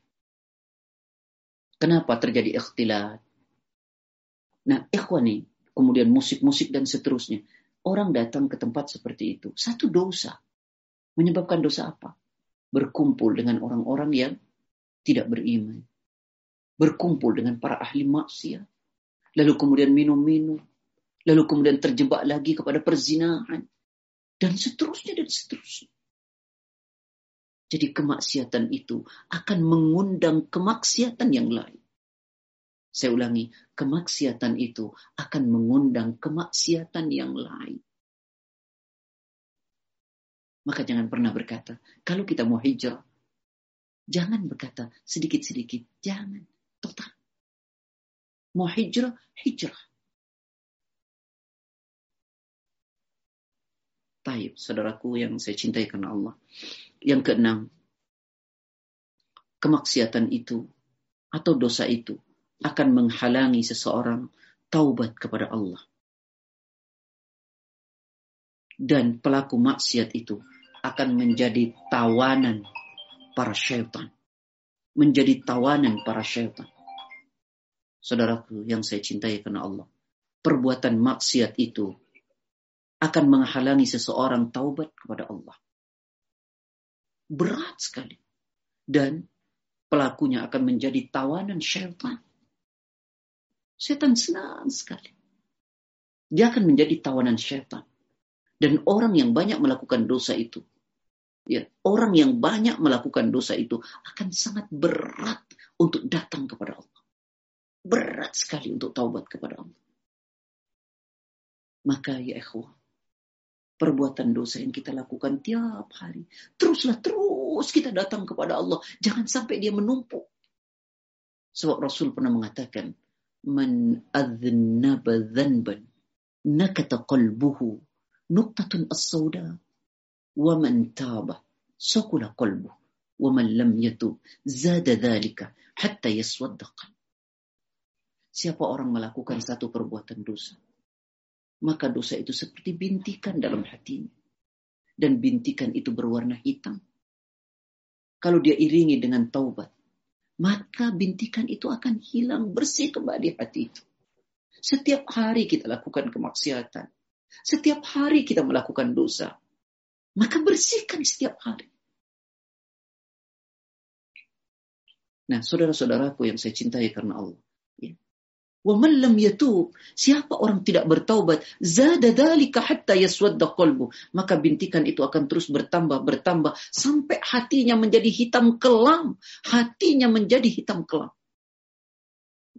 Kenapa terjadi ikhtilat? Nah, ikhwani, kemudian musik-musik dan seterusnya. Orang datang ke tempat seperti itu. Satu dosa. Menyebabkan dosa apa? Berkumpul dengan orang-orang yang tidak beriman. Berkumpul dengan para ahli maksiat. Lalu kemudian minum-minum. Lalu kemudian terjebak lagi kepada perzinahan. Dan seterusnya dan seterusnya. Jadi kemaksiatan itu akan mengundang kemaksiatan yang lain. Saya ulangi, kemaksiatan itu akan mengundang kemaksiatan yang lain. Maka jangan pernah berkata, kalau kita mau hijrah, jangan berkata sedikit-sedikit, jangan, total. Mau hijrah, hijrah. Taib, saudaraku yang saya cintai karena Allah. Yang keenam, kemaksiatan itu atau dosa itu akan menghalangi seseorang taubat kepada Allah dan pelaku maksiat itu akan menjadi tawanan para syaitan. Menjadi tawanan para syaitan. Saudaraku yang saya cintai karena Allah. Perbuatan maksiat itu akan menghalangi seseorang taubat kepada Allah. Berat sekali. Dan pelakunya akan menjadi tawanan syaitan. Setan senang sekali. Dia akan menjadi tawanan syaitan. Dan orang yang banyak melakukan dosa itu, ya, orang yang banyak melakukan dosa itu akan sangat berat untuk datang kepada Allah. Berat sekali untuk taubat kepada Allah. Maka ya ikhwah, perbuatan dosa yang kita lakukan tiap hari, teruslah terus kita datang kepada Allah. Jangan sampai dia menumpuk. Sebab Rasul pernah mengatakan, Man adznaba dhanban nakata qalbuhu نقطة السوداء ومن تاب سكل قلبه ومن لم يتوب زاد ذلك حتى يسود قلبه Siapa orang melakukan satu perbuatan dosa, maka dosa itu seperti bintikan dalam hatinya. Dan bintikan itu berwarna hitam. Kalau dia iringi dengan taubat, maka bintikan itu akan hilang bersih kembali hati itu. Setiap hari kita lakukan kemaksiatan. Setiap hari kita melakukan dosa. Maka bersihkan setiap hari. Nah, saudara-saudaraku yang saya cintai karena Allah. Ya. Wa siapa orang tidak bertaubat, zada hatta yaswadda maka bintikan itu akan terus bertambah bertambah sampai hatinya menjadi hitam kelam, hatinya menjadi hitam kelam.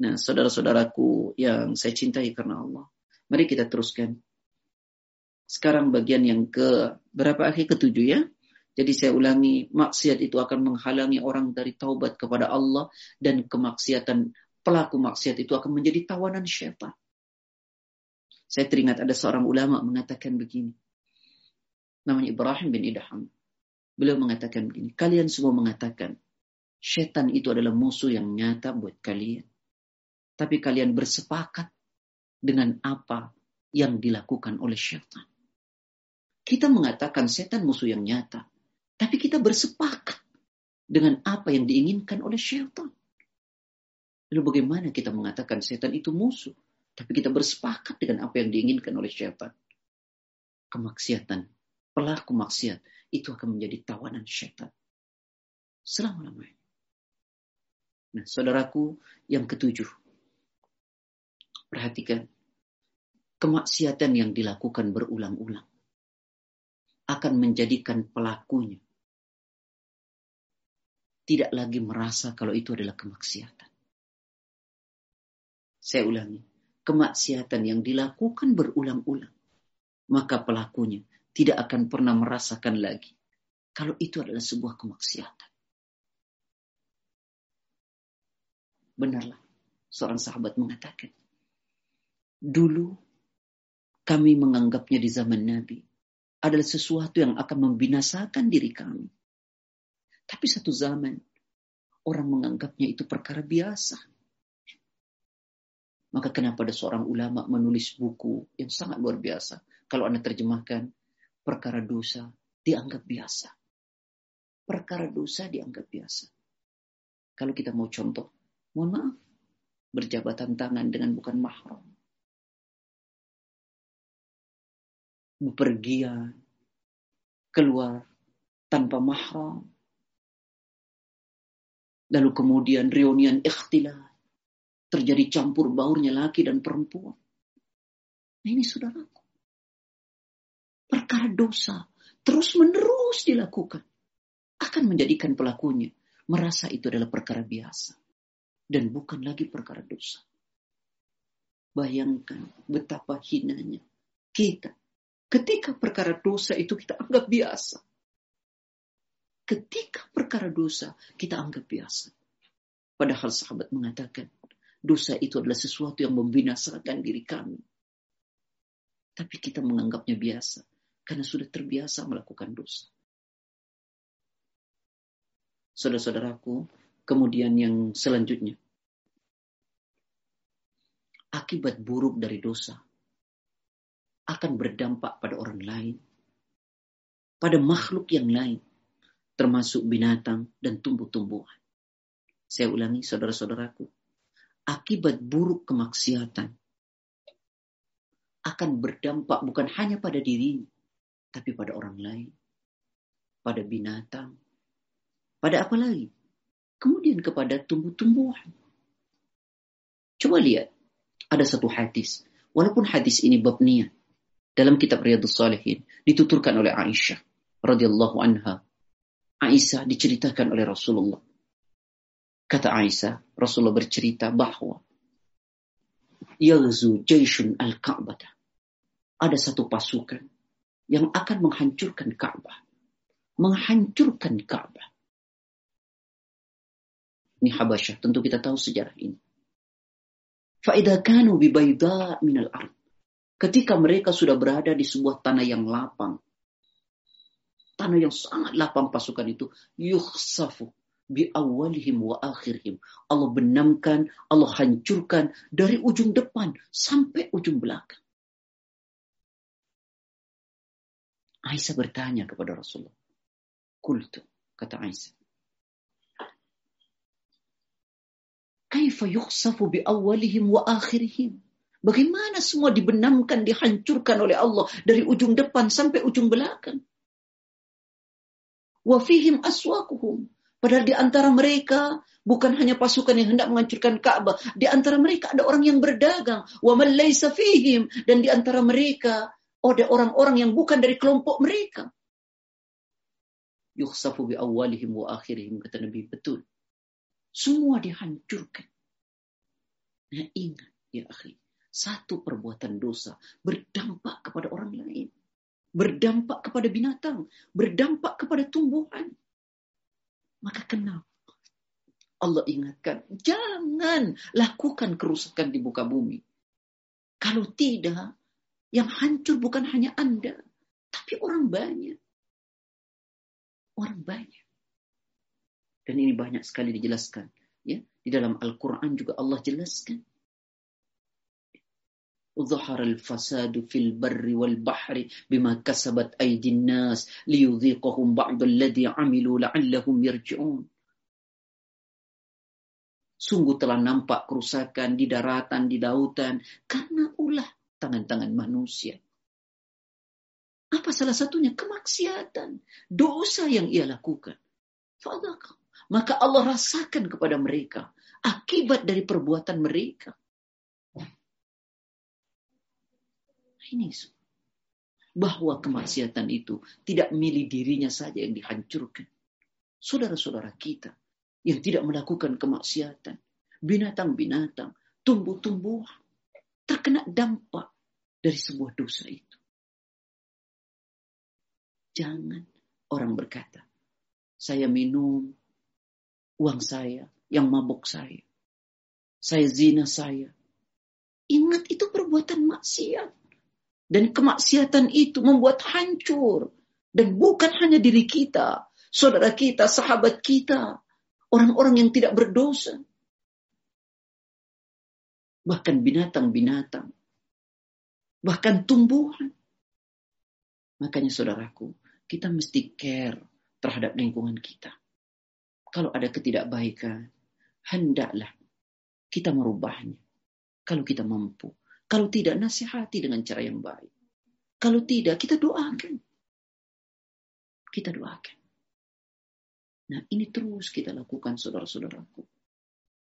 Nah, saudara-saudaraku yang saya cintai karena Allah, mari kita teruskan sekarang bagian yang ke berapa akhir ketujuh ya. Jadi saya ulangi, maksiat itu akan menghalangi orang dari taubat kepada Allah dan kemaksiatan pelaku maksiat itu akan menjadi tawanan syaitan. Saya teringat ada seorang ulama mengatakan begini. Namanya Ibrahim bin Idham. Beliau mengatakan begini, kalian semua mengatakan syaitan itu adalah musuh yang nyata buat kalian. Tapi kalian bersepakat dengan apa yang dilakukan oleh syaitan kita mengatakan setan musuh yang nyata. Tapi kita bersepakat dengan apa yang diinginkan oleh setan. Lalu bagaimana kita mengatakan setan itu musuh? Tapi kita bersepakat dengan apa yang diinginkan oleh setan? Kemaksiatan, pelaku maksiat, itu akan menjadi tawanan setan Selama-lamanya. Nah, saudaraku yang ketujuh. Perhatikan. Kemaksiatan yang dilakukan berulang-ulang akan menjadikan pelakunya tidak lagi merasa kalau itu adalah kemaksiatan. Saya ulangi, kemaksiatan yang dilakukan berulang-ulang, maka pelakunya tidak akan pernah merasakan lagi kalau itu adalah sebuah kemaksiatan. Benarlah, seorang sahabat mengatakan, dulu kami menganggapnya di zaman Nabi adalah sesuatu yang akan membinasakan diri kami. Tapi satu zaman, orang menganggapnya itu perkara biasa. Maka kenapa ada seorang ulama menulis buku yang sangat luar biasa. Kalau Anda terjemahkan, perkara dosa dianggap biasa. Perkara dosa dianggap biasa. Kalau kita mau contoh, mohon maaf, berjabatan tangan dengan bukan mahram bepergian, keluar tanpa mahram, lalu kemudian reunian ikhtilat, terjadi campur baurnya laki dan perempuan. Nah ini saudaraku, perkara dosa terus menerus dilakukan akan menjadikan pelakunya merasa itu adalah perkara biasa dan bukan lagi perkara dosa. Bayangkan betapa hinanya kita Ketika perkara dosa itu kita anggap biasa. Ketika perkara dosa kita anggap biasa. Padahal sahabat mengatakan, dosa itu adalah sesuatu yang membinasakan diri kami. Tapi kita menganggapnya biasa. Karena sudah terbiasa melakukan dosa. Saudara-saudaraku, kemudian yang selanjutnya. Akibat buruk dari dosa akan berdampak pada orang lain, pada makhluk yang lain, termasuk binatang dan tumbuh-tumbuhan. Saya ulangi, saudara-saudaraku, akibat buruk kemaksiatan akan berdampak bukan hanya pada dirinya, tapi pada orang lain, pada binatang, pada apa lagi? Kemudian kepada tumbuh-tumbuhan. Coba lihat, ada satu hadis. Walaupun hadis ini bab niat, dalam kitab Riyadhus Salihin dituturkan oleh Aisyah radhiyallahu anha. Aisyah diceritakan oleh Rasulullah. Kata Aisyah, Rasulullah bercerita bahwa Yaghzu Jaishun al-Ka'bah. Ada satu pasukan yang akan menghancurkan Ka'bah. Menghancurkan Ka'bah. Ini Habasyah, tentu kita tahu sejarah ini. Fa'idha kanu min al ard. Ketika mereka sudah berada di sebuah tanah yang lapang, tanah yang sangat lapang pasukan itu, yuhsafu bi awalihim wa akhirhim. Allah benamkan, Allah hancurkan dari ujung depan sampai ujung belakang. Aisyah bertanya kepada Rasulullah. Kultu, kata Aisyah. Kaifa yuhsafu bi awalihim wa akhirihim? Bagaimana semua dibenamkan, dihancurkan oleh Allah dari ujung depan sampai ujung belakang. Wafihim aswakuhum. Padahal di antara mereka bukan hanya pasukan yang hendak menghancurkan Ka'bah. Di antara mereka ada orang yang berdagang. Wa fihim. Dan di antara mereka ada orang-orang yang bukan dari kelompok mereka. Yukhsafu bi awalihim wa akhirihim. Kata Nabi, betul. Semua dihancurkan. Nah ingat ya akhir satu perbuatan dosa berdampak kepada orang lain, berdampak kepada binatang, berdampak kepada tumbuhan. Maka kenal Allah ingatkan, jangan lakukan kerusakan di muka bumi. Kalau tidak, yang hancur bukan hanya Anda, tapi orang banyak. Orang banyak. Dan ini banyak sekali dijelaskan. ya Di dalam Al-Quran juga Allah jelaskan ظهر الفساد في البر والبحر بما كسبت أيدي الناس ليذيقهم بعض الذي عملوا لعلهم يرجعون Sungguh telah nampak kerusakan di daratan, di lautan, karena ulah tangan-tangan manusia. Apa salah satunya? Kemaksiatan, dosa yang ia lakukan. Maka Allah rasakan kepada mereka akibat dari perbuatan mereka. ini Bahwa kemaksiatan itu tidak milih dirinya saja yang dihancurkan. Saudara-saudara kita yang tidak melakukan kemaksiatan, binatang-binatang, tumbuh-tumbuhan, terkena dampak dari sebuah dosa itu. Jangan orang berkata, saya minum uang saya, yang mabuk saya. Saya zina saya. Ingat itu perbuatan maksiat. Dan kemaksiatan itu membuat hancur. Dan bukan hanya diri kita, saudara kita, sahabat kita, orang-orang yang tidak berdosa. Bahkan binatang-binatang. Bahkan tumbuhan. Makanya saudaraku, kita mesti care terhadap lingkungan kita. Kalau ada ketidakbaikan, hendaklah kita merubahnya. Kalau kita mampu, kalau tidak, nasihati dengan cara yang baik. Kalau tidak, kita doakan. Kita doakan. Nah, ini terus kita lakukan, saudara-saudaraku.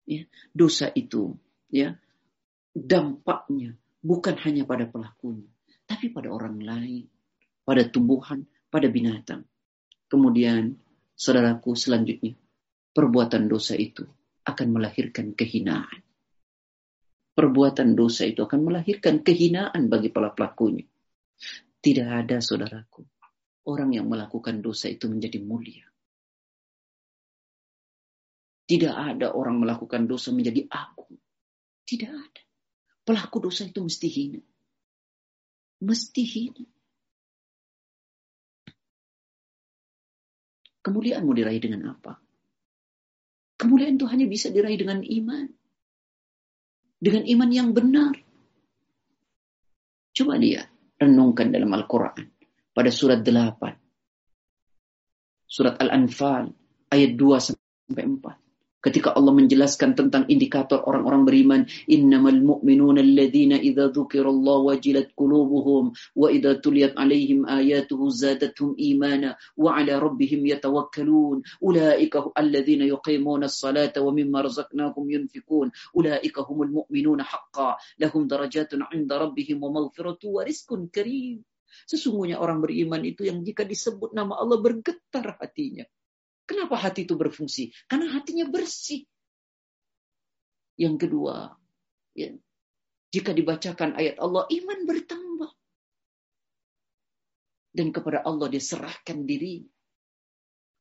Ya, dosa itu, ya, dampaknya bukan hanya pada pelakunya, tapi pada orang lain, pada tumbuhan, pada binatang. Kemudian, saudaraku, selanjutnya, perbuatan dosa itu akan melahirkan kehinaan perbuatan dosa itu akan melahirkan kehinaan bagi para pelakunya. Tidak ada, saudaraku, orang yang melakukan dosa itu menjadi mulia. Tidak ada orang melakukan dosa menjadi agung. Tidak ada. Pelaku dosa itu mesti hina. Mesti hina. Kemuliaanmu diraih dengan apa? Kemuliaan itu hanya bisa diraih dengan iman dengan iman yang benar. Coba lihat, renungkan dalam Al-Quran pada surat 8. Surat Al-Anfal ayat 2 sampai 4 ketika Allah menjelaskan tentang indikator orang-orang beriman innamal mu'minuna alladhina idza dzukirallahu wajilat qulubuhum wa idza tuliyat alaihim ayatuhu zadatuhum imana wa ala rabbihim yatawakkalun ulaika alladhina yuqimuna as-salata wa mimma razaqnahum yunfikun ulaika humul mu'minuna haqqan lahum darajatun 'inda rabbihim wa maghfiratu wa rizqun karim Sesungguhnya orang beriman itu yang jika disebut nama Allah bergetar hatinya. Kenapa hati itu berfungsi? Karena hatinya bersih. Yang kedua, ya, jika dibacakan ayat Allah, iman bertambah. Dan kepada Allah diserahkan diri.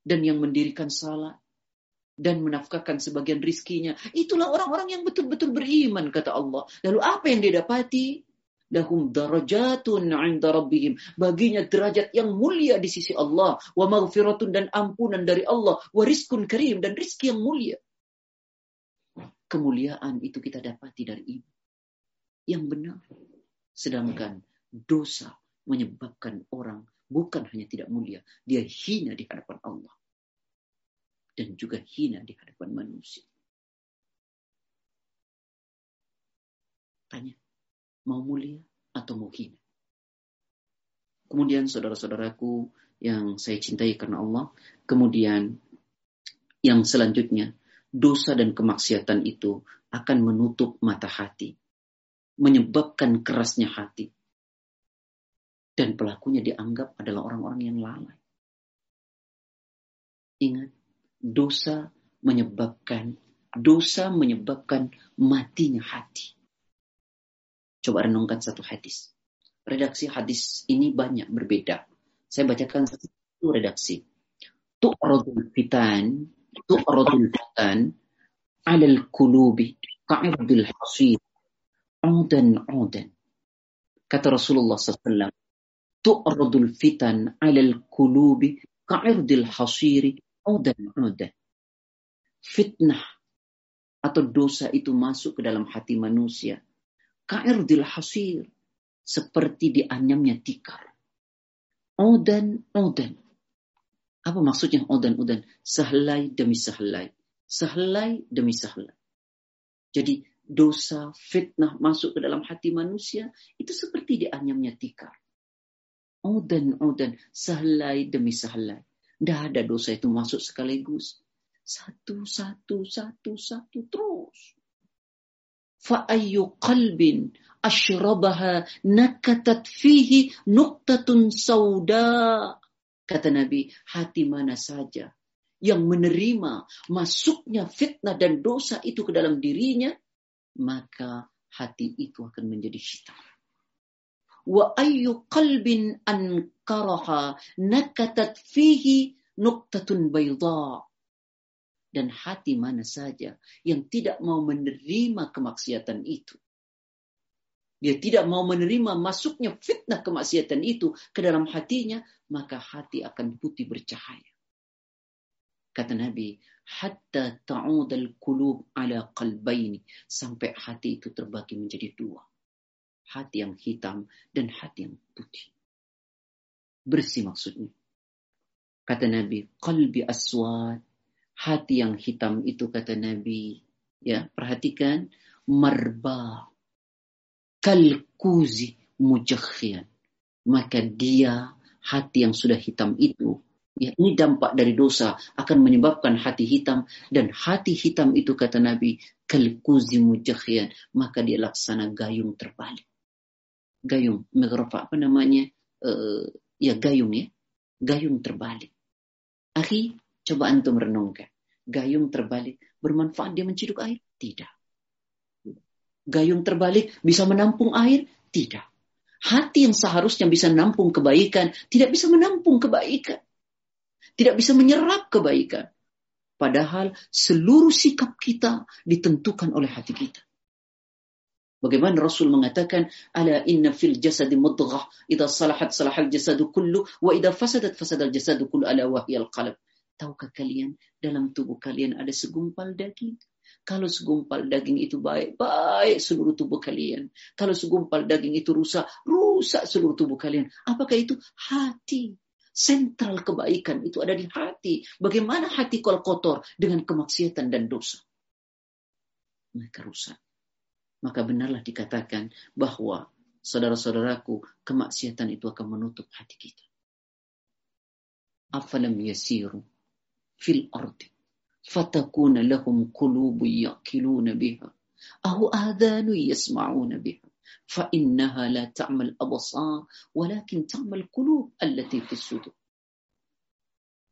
Dan yang mendirikan salat. Dan menafkahkan sebagian rizkinya. Itulah orang-orang yang betul-betul beriman, kata Allah. Lalu apa yang didapati? lahum darajatun 'inda rabbihim. Baginya derajat yang mulia di sisi Allah, wa maghfiratun dan ampunan dari Allah, wa rizkun karim dan rizki yang mulia. Kemuliaan itu kita dapati dari ini, yang benar. Sedangkan dosa menyebabkan orang bukan hanya tidak mulia, dia hina di hadapan Allah dan juga hina di hadapan manusia. Tanya, mau mulia atau mau hina. Kemudian saudara-saudaraku yang saya cintai karena Allah, kemudian yang selanjutnya, dosa dan kemaksiatan itu akan menutup mata hati, menyebabkan kerasnya hati. Dan pelakunya dianggap adalah orang-orang yang lalai. Ingat, dosa menyebabkan dosa menyebabkan matinya hati. Coba renungkan satu hadis. Redaksi hadis ini banyak berbeda. Saya bacakan satu redaksi. Tu'radul fitan, tu'radul fitan, alal kulubi, ka'abdil hasil, udan udan. Kata Rasulullah SAW, tu'radul fitan alal kulubi, ka'abdil hasiri, udan udan. Fitnah atau dosa itu masuk ke dalam hati manusia kair dilhasir Seperti dianyamnya tikar. Odan, odan. Apa maksudnya odan, odan? Sehelai demi sehelai. Sehelai demi sehelai. Jadi dosa, fitnah masuk ke dalam hati manusia itu seperti dianyamnya tikar. Odan, odan, sehelai demi sehelai. Tidak ada dosa itu masuk sekaligus. Satu, satu, satu, satu, terus fa'ayyu qalbin asyrabaha nakatat fihi nuktatun sauda. Kata Nabi, hati mana saja yang menerima masuknya fitnah dan dosa itu ke dalam dirinya, maka hati itu akan menjadi hitam. Wa ayyu qalbin ankaraha nakatat fihi nuktatun bayda dan hati mana saja yang tidak mau menerima kemaksiatan itu. Dia tidak mau menerima masuknya fitnah kemaksiatan itu ke dalam hatinya, maka hati akan putih bercahaya. Kata Nabi, hatta ta'ud al-qulub ala qalbaini. Sampai hati itu terbagi menjadi dua. Hati yang hitam dan hati yang putih. Bersih maksudnya. Kata Nabi, qalbi aswad hati yang hitam itu kata Nabi. Ya, perhatikan marba kalkuzi mujakhian. Maka dia hati yang sudah hitam itu Ya, ini dampak dari dosa akan menyebabkan hati hitam dan hati hitam itu kata Nabi kalkuzi mujahian maka dia laksana gayung terbalik. Gayung megrafa apa namanya? Uh, ya gayung ya. Gayung terbalik. Akhi, Coba antum renungkan. Gayung terbalik bermanfaat dia menciduk air? Tidak. Gayung terbalik bisa menampung air? Tidak. Hati yang seharusnya bisa menampung kebaikan tidak bisa menampung kebaikan. Tidak bisa menyerap kebaikan. Padahal seluruh sikap kita ditentukan oleh hati kita. Bagaimana Rasul mengatakan, "Ala inna fil jasad mudghah, salahat salahat salahal jasadu kullu wa idha fasadat fasadal jasadu kullu ala wahiyal qalb." Tahukah kalian, dalam tubuh kalian ada segumpal daging. Kalau segumpal daging itu baik, baik seluruh tubuh kalian. Kalau segumpal daging itu rusak, rusak seluruh tubuh kalian. Apakah itu hati? Sentral kebaikan itu ada di hati. Bagaimana hati kalau kotor dengan kemaksiatan dan dosa? Maka rusak. Maka benarlah dikatakan bahwa saudara-saudaraku, kemaksiatan itu akan menutup hati kita. Afalam yasiru fil ardi fatakuna lahum قلوب يأكلون biha أو آذان يسمعون بها فإنها لا تعمى الأبصار ولكن تعمى القلوب التي في الصدور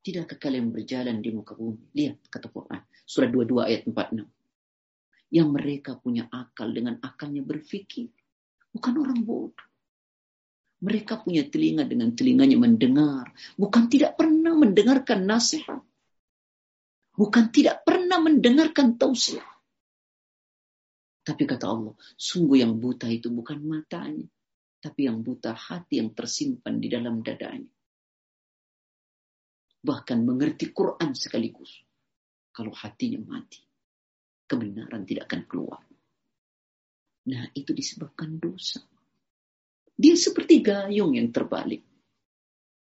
Tidakkah kalian berjalan di muka bumi? Lihat kata Quran. Surat 22 ayat 46. Yang mereka punya akal dengan akalnya berfikir. Bukan orang bodoh. Mereka punya telinga dengan telinganya mendengar. Bukan tidak pernah mendengarkan nasihat bukan tidak pernah mendengarkan tausiah. Tapi kata Allah, sungguh yang buta itu bukan matanya, tapi yang buta hati yang tersimpan di dalam dadanya. Bahkan mengerti Quran sekaligus. Kalau hatinya mati, kebenaran tidak akan keluar. Nah, itu disebabkan dosa. Dia seperti gayung yang terbalik.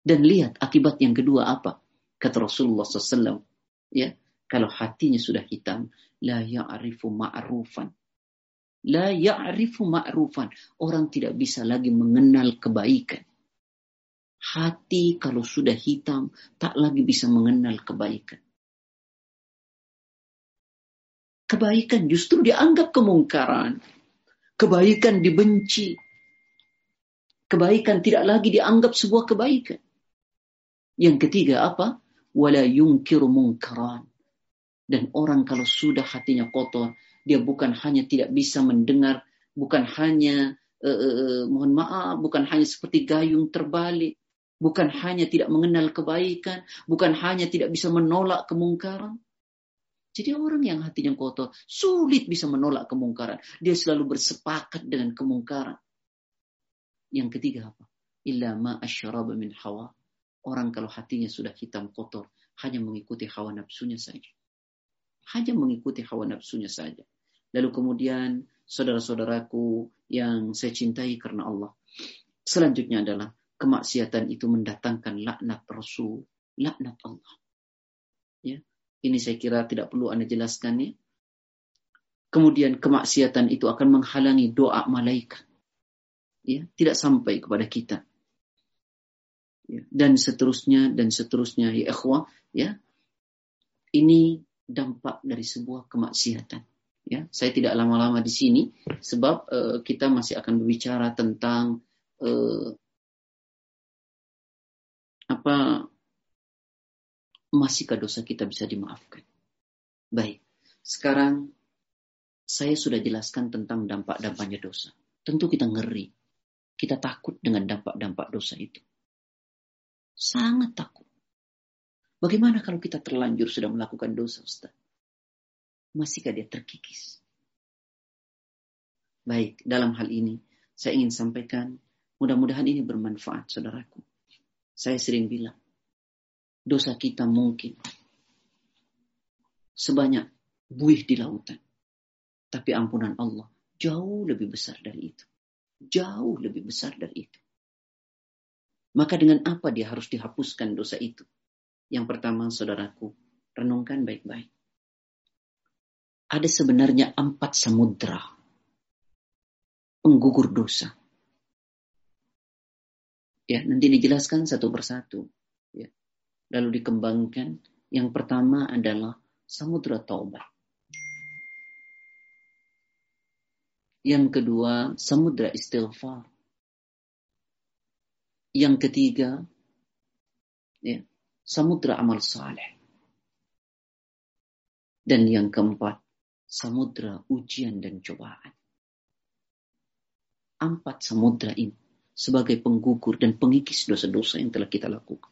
Dan lihat akibat yang kedua apa? Kata Rasulullah SAW, ya kalau hatinya sudah hitam la ya'rifu ma'rufan la ya'rifu ma'rufan orang tidak bisa lagi mengenal kebaikan hati kalau sudah hitam tak lagi bisa mengenal kebaikan kebaikan justru dianggap kemungkaran kebaikan dibenci kebaikan tidak lagi dianggap sebuah kebaikan yang ketiga apa wala yungkir mungkaran. Dan orang kalau sudah hatinya kotor, dia bukan hanya tidak bisa mendengar, bukan hanya eh, eh, eh, mohon maaf, bukan hanya seperti gayung terbalik, bukan hanya tidak mengenal kebaikan, bukan hanya tidak bisa menolak kemungkaran. Jadi orang yang hatinya kotor sulit bisa menolak kemungkaran. Dia selalu bersepakat dengan kemungkaran. Yang ketiga apa? Illa ma min hawa. Orang kalau hatinya sudah hitam kotor, hanya mengikuti hawa nafsunya saja. Hanya mengikuti hawa nafsunya saja. Lalu kemudian saudara-saudaraku yang saya cintai karena Allah. Selanjutnya adalah kemaksiatan itu mendatangkan laknat Rasul, laknat Allah. Ya, ini saya kira tidak perlu Anda jelaskan ya. Kemudian kemaksiatan itu akan menghalangi doa malaikat. Ya, tidak sampai kepada kita ya, dan seterusnya dan seterusnya ya ikhwah ya ini dampak dari sebuah kemaksiatan ya saya tidak lama-lama di sini sebab uh, kita masih akan berbicara tentang uh, apa masihkah dosa kita bisa dimaafkan baik sekarang saya sudah jelaskan tentang dampak-dampaknya dosa tentu kita ngeri kita takut dengan dampak-dampak dosa itu Sangat takut. Bagaimana kalau kita terlanjur sudah melakukan dosa, Ustaz? Masihkah dia terkikis? Baik, dalam hal ini saya ingin sampaikan, mudah-mudahan ini bermanfaat, saudaraku. Saya sering bilang, dosa kita mungkin sebanyak buih di lautan. Tapi ampunan Allah jauh lebih besar dari itu. Jauh lebih besar dari itu. Maka dengan apa dia harus dihapuskan dosa itu? Yang pertama, saudaraku, renungkan baik-baik. Ada sebenarnya empat samudra penggugur dosa. Ya, nanti dijelaskan satu persatu. Ya. Lalu dikembangkan. Yang pertama adalah samudra taubat. Yang kedua, samudra istighfar. Yang ketiga, ya, samudra amal saleh. Dan yang keempat, samudra ujian dan cobaan. Empat samudra ini sebagai penggugur dan pengikis dosa-dosa yang telah kita lakukan.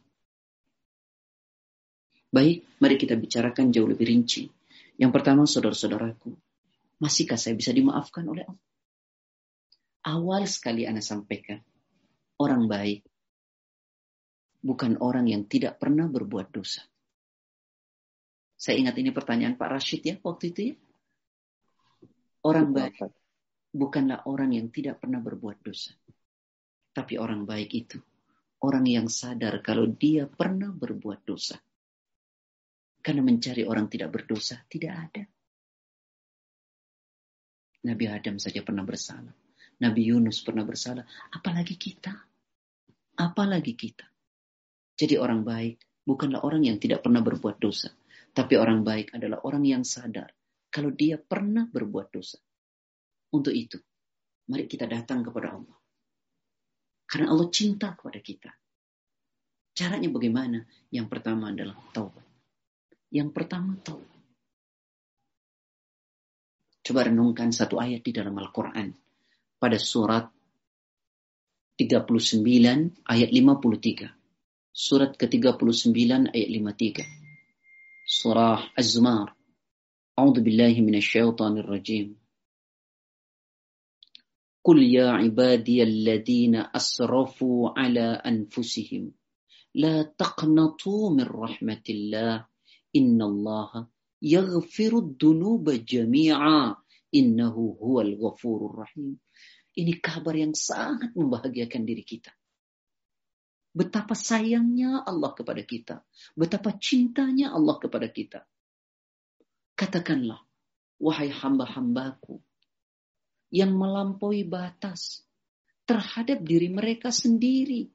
Baik, mari kita bicarakan jauh lebih rinci. Yang pertama, saudara-saudaraku, masihkah saya bisa dimaafkan oleh Allah? Awal sekali Anda sampaikan, orang baik, bukan orang yang tidak pernah berbuat dosa. Saya ingat ini pertanyaan Pak Rashid ya waktu itu ya. Orang baik bukanlah orang yang tidak pernah berbuat dosa. Tapi orang baik itu orang yang sadar kalau dia pernah berbuat dosa. Karena mencari orang tidak berdosa tidak ada. Nabi Adam saja pernah bersalah. Nabi Yunus pernah bersalah. Apalagi kita apalagi kita. Jadi orang baik bukanlah orang yang tidak pernah berbuat dosa. Tapi orang baik adalah orang yang sadar kalau dia pernah berbuat dosa. Untuk itu, mari kita datang kepada Allah. Karena Allah cinta kepada kita. Caranya bagaimana? Yang pertama adalah taubat. Yang pertama taubat. Coba renungkan satu ayat di dalam Al-Quran. Pada surat 39 ayat 53. Surat ke-39 ayat 53. Surah Az-Zumar. A'udzu billahi minasyaitonir rajim. Qul ya ibadiyalladzina asrafu ala anfusihim la taqnatu min rahmatillah innallaha yaghfirud dunuba jami'a innahu huwal ghafurur rahim. Ini kabar yang sangat membahagiakan diri kita. Betapa sayangnya Allah kepada kita. Betapa cintanya Allah kepada kita. Katakanlah, wahai hamba-hambaku, yang melampaui batas terhadap diri mereka sendiri.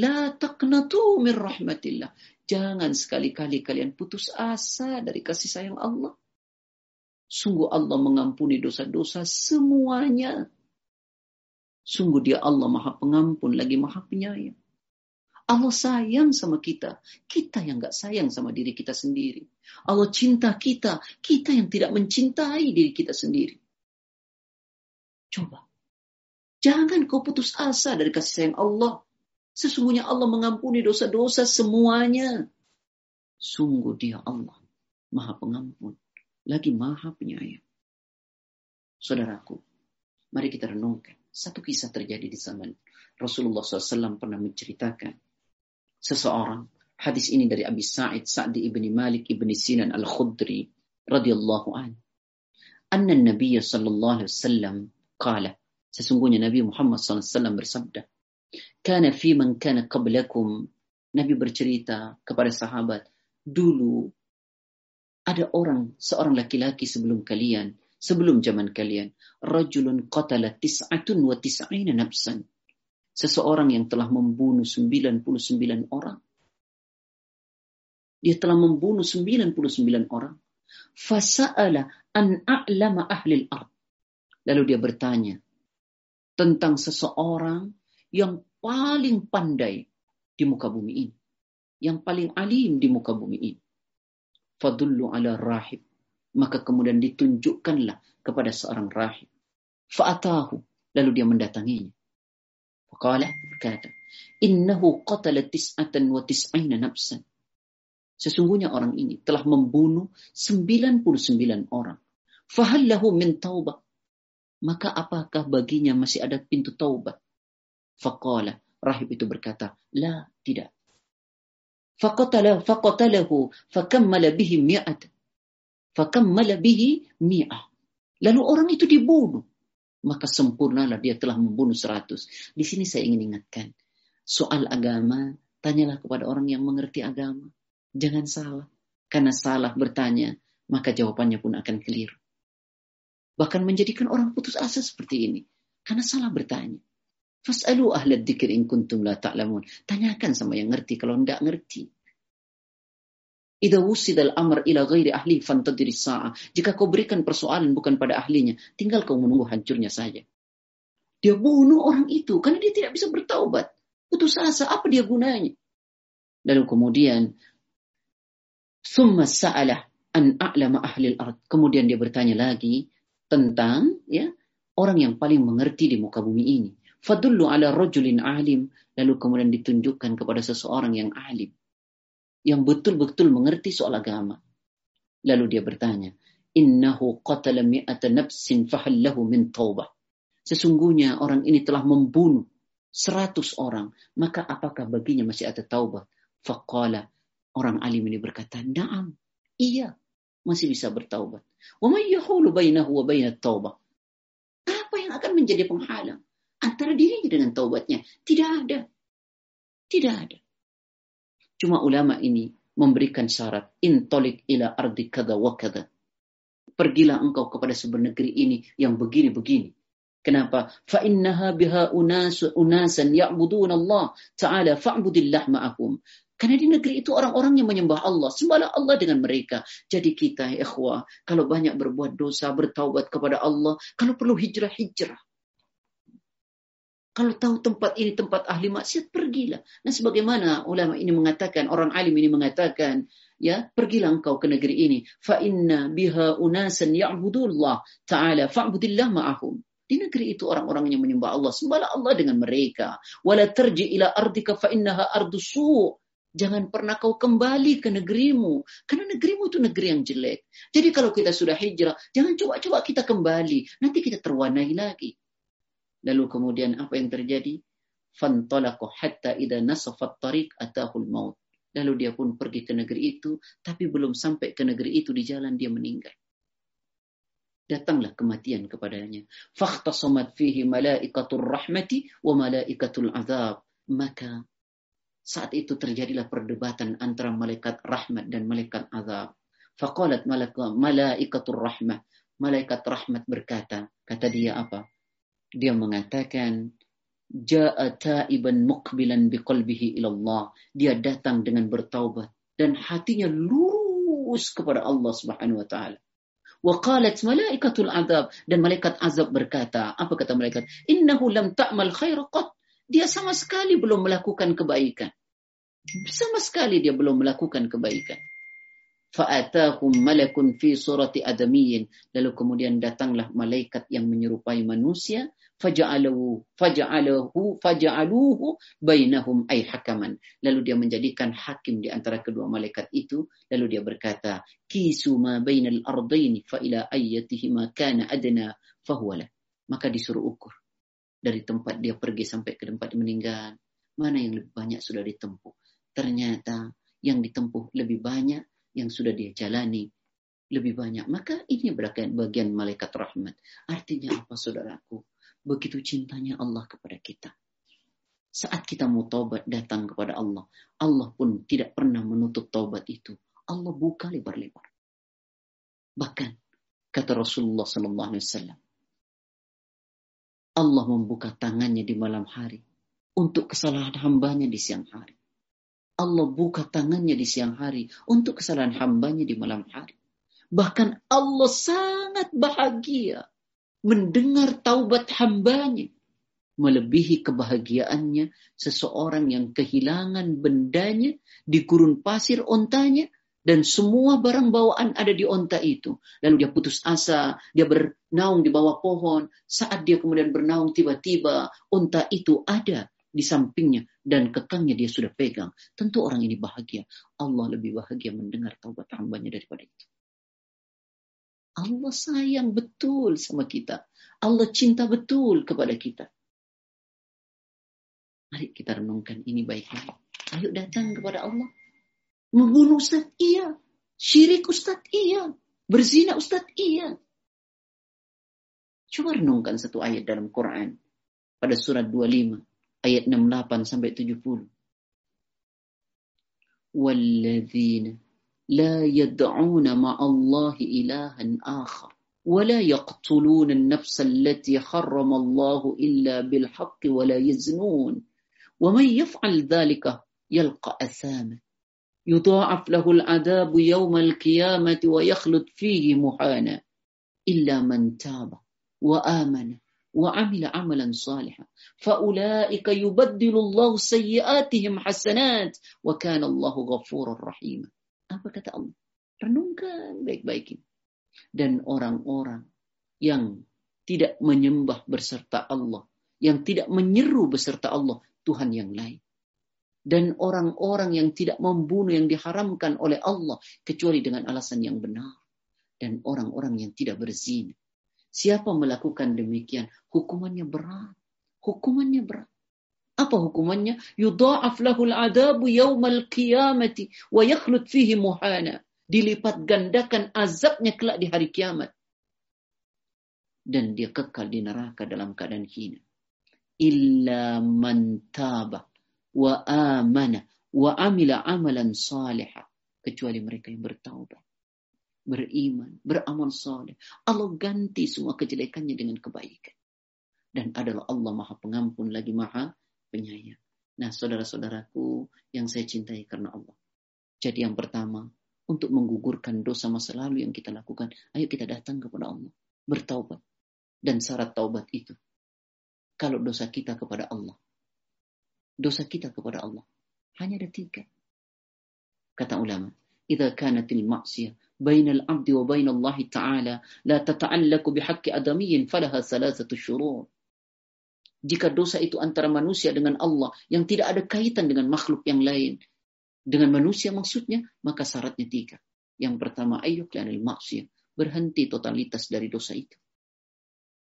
La taqnatu min rahmatillah. Jangan sekali-kali kalian putus asa dari kasih sayang Allah. Sungguh Allah mengampuni dosa-dosa semuanya. Sungguh dia Allah maha pengampun lagi maha penyayang. Allah sayang sama kita. Kita yang gak sayang sama diri kita sendiri. Allah cinta kita. Kita yang tidak mencintai diri kita sendiri. Coba. Jangan kau putus asa dari kasih sayang Allah. Sesungguhnya Allah mengampuni dosa-dosa semuanya. Sungguh dia Allah. Maha pengampun lagi maha penyayang. Saudaraku, mari kita renungkan. Satu kisah terjadi di zaman Rasulullah SAW pernah menceritakan seseorang. Hadis ini dari Abi Sa'id Sa'di ibni Malik ibni Sinan al-Khudri radhiyallahu an. Anna Nabi sallallahu alaihi wasallam sesungguhnya Nabi Muhammad sallallahu alaihi bersabda kana fi man kana qablakum Nabi bercerita kepada sahabat dulu ada orang, seorang laki-laki sebelum kalian, sebelum zaman kalian. Rajulun qatala tis'atun wa tis'ina nafsan. Seseorang yang telah membunuh 99 orang. Dia telah membunuh 99 orang. Fasa'ala an a'lama ahli ard. Lalu dia bertanya tentang seseorang yang paling pandai di muka bumi ini. Yang paling alim di muka bumi ini fadullu ala rahib. Maka kemudian ditunjukkanlah kepada seorang rahib. Fa'atahu. Lalu dia mendatanginya. Faqala berkata, Innahu qatala tis'atan wa tis'ina nafsan. Sesungguhnya orang ini telah membunuh 99 orang. Fahallahu min taubah. Maka apakah baginya masih ada pintu taubat? Faqala. Rahib itu berkata, La, tidak. فقتله فقتله فكمل به مئة فكمل به مئة lalu orang itu dibunuh maka sempurnalah dia telah membunuh seratus di sini saya ingin ingatkan soal agama tanyalah kepada orang yang mengerti agama jangan salah karena salah bertanya maka jawabannya pun akan keliru bahkan menjadikan orang putus asa seperti ini karena salah bertanya Fas'alu ahla dzikir in kuntum la ta'lamun. Tanyakan sama yang ngerti kalau enggak ngerti. Idza al amr ila ghairi ahli fantadiri sa'a. Jika kau berikan persoalan bukan pada ahlinya, tinggal kau menunggu hancurnya saja. Dia bunuh orang itu karena dia tidak bisa bertaubat. Putus asa, apa dia gunanya? Lalu kemudian summa sa'ala an a'lama ahli al-ard. Kemudian dia bertanya lagi tentang ya orang yang paling mengerti di muka bumi ini. Fadullu ala rojulin alim. Lalu kemudian ditunjukkan kepada seseorang yang alim. Yang betul-betul mengerti soal agama. Lalu dia bertanya, Innahu qatala mi'ata nafsin fahallahu min taubah. Sesungguhnya orang ini telah membunuh seratus orang. Maka apakah baginya masih ada taubat? Faqala. Orang alim ini berkata, Naam. Iya. Masih bisa bertaubat. Wa may yahulu bainahu wa taubah. Apa yang akan menjadi penghalang? antara dirinya dengan taubatnya. Tidak ada. Tidak ada. Cuma ulama ini memberikan syarat intolik ila ardi kada wa kada. Pergilah engkau kepada sebuah negeri ini yang begini-begini. Kenapa? Fa innaha biha unasan ya'budun Allah taala fa'budillah maakum Karena di negeri itu orang-orang yang menyembah Allah. Sembahlah Allah dengan mereka. Jadi kita, ikhwah, kalau banyak berbuat dosa, bertaubat kepada Allah. Kalau perlu hijrah, hijrah. Kalau tahu tempat ini tempat ahli maksiat, pergilah. Nah, sebagaimana ulama ini mengatakan, orang alim ini mengatakan, ya, pergilah engkau ke negeri ini. Fa inna biha unasan ya'budullah ta'ala fa'budillah ma'ahum. Di negeri itu orang-orang yang menyembah Allah, sembahlah Allah dengan mereka. Wala terji ila ardika fa innaha ardu su'. Jangan pernah kau kembali ke negerimu. Karena negerimu itu negeri yang jelek. Jadi kalau kita sudah hijrah, jangan coba-coba kita kembali. Nanti kita terwarnai lagi. Lalu kemudian apa yang terjadi? Fantalaku hatta idha nasafat tariq atahul maut. Lalu dia pun pergi ke negeri itu, tapi belum sampai ke negeri itu di jalan dia meninggal. Datanglah kematian kepadanya. Fakhtasamat fihi malaikatul rahmati wa malaikatul azab. Maka saat itu terjadilah perdebatan antara malaikat rahmat dan malaikat azab. Faqalat malaikatul rahmat, Malaikat rahmat berkata, kata dia apa? dia mengatakan ja'a ibn muqbilan biqalbihi ilallah. Dia datang dengan bertaubat dan hatinya lurus kepada Allah Subhanahu wa taala. Wa qalat malaikatul azab dan malaikat azab berkata, apa kata malaikat? Innahu lam ta'mal khaira qat. Dia sama sekali belum melakukan kebaikan. Sama sekali dia belum melakukan kebaikan fa'atahum malakun fi surati adamiyin lalu kemudian datanglah malaikat yang menyerupai manusia faja'alahu faja'alahu faja'aluhu bainahum ay hakaman lalu dia menjadikan hakim di antara kedua malaikat itu lalu dia berkata kisu ma bainal ardain faila ila ayyatihima kana adna fahuwala maka disuruh ukur dari tempat dia pergi sampai ke tempat meninggal mana yang lebih banyak sudah ditempuh ternyata yang ditempuh lebih banyak yang sudah dia jalani lebih banyak. Maka ini berkait bagian malaikat rahmat. Artinya apa saudaraku? Begitu cintanya Allah kepada kita. Saat kita mau taubat datang kepada Allah, Allah pun tidak pernah menutup taubat itu. Allah buka lebar-lebar. Bahkan kata Rasulullah SAW. Allah membuka tangannya di malam hari untuk kesalahan hambanya di siang hari. Allah buka tangannya di siang hari untuk kesalahan hambanya di malam hari. Bahkan Allah sangat bahagia mendengar taubat hambanya. Melebihi kebahagiaannya seseorang yang kehilangan bendanya di gurun pasir ontanya dan semua barang bawaan ada di onta itu. Lalu dia putus asa, dia bernaung di bawah pohon. Saat dia kemudian bernaung tiba-tiba onta itu ada di sampingnya dan kekangnya dia sudah pegang. Tentu orang ini bahagia. Allah lebih bahagia mendengar taubat hambanya daripada itu. Allah sayang betul sama kita. Allah cinta betul kepada kita. Mari kita renungkan ini baik-baik. Ayo datang kepada Allah. Membunuh Ustaz, iya. Syirik Ustaz, iya. Berzina Ustaz, iya. Coba renungkan satu ayat dalam Quran. Pada surat 25. ayat 68 sampai 70. Walladzina la yad'una الله ilahan akhar ولا يقتلون النفس التي حرم الله إلا بالحق ولا يزنون ومن يفعل ذلك يلقى أثاما يضاعف له العذاب يوم القيامة ويخلد فيه مهانا إلا من تاب وآمن وعمل عملا صالحا فأولئك يبدل الله سيئاتهم حسنات وكان الله غفورا رحيما apa kata Allah renungkan baik-baik dan orang-orang yang tidak menyembah berserta Allah yang tidak menyeru beserta Allah Tuhan yang lain dan orang-orang yang tidak membunuh yang diharamkan oleh Allah kecuali dengan alasan yang benar dan orang-orang yang tidak berzina Siapa melakukan demikian? Hukumannya berat. Hukumannya berat. Apa hukumannya? Yudha'af lahul adabu yawmal qiyamati wa yakhlut fihi muhana. Dilipat gandakan azabnya kelak di hari kiamat. Dan dia kekal di neraka dalam keadaan hina. Illa man taba wa amana wa amila amalan saliha. Kecuali mereka yang bertaubat beriman, beramal soleh. Allah ganti semua kejelekannya dengan kebaikan. Dan adalah Allah maha pengampun lagi maha penyayang. Nah saudara-saudaraku yang saya cintai karena Allah. Jadi yang pertama, untuk menggugurkan dosa masa lalu yang kita lakukan, ayo kita datang kepada Allah. Bertaubat. Dan syarat taubat itu. Kalau dosa kita kepada Allah. Dosa kita kepada Allah. Hanya ada tiga. Kata ulama, Idza kanatil ma'siyah بين العبد وبين الله تعالى لا تتعلق بحق أدمي فلها ثلاثة شروط jika dosa itu antara manusia dengan Allah yang tidak ada kaitan dengan makhluk yang lain dengan manusia maksudnya maka syaratnya tiga yang pertama ayyuk lanil maksiat berhenti totalitas dari dosa itu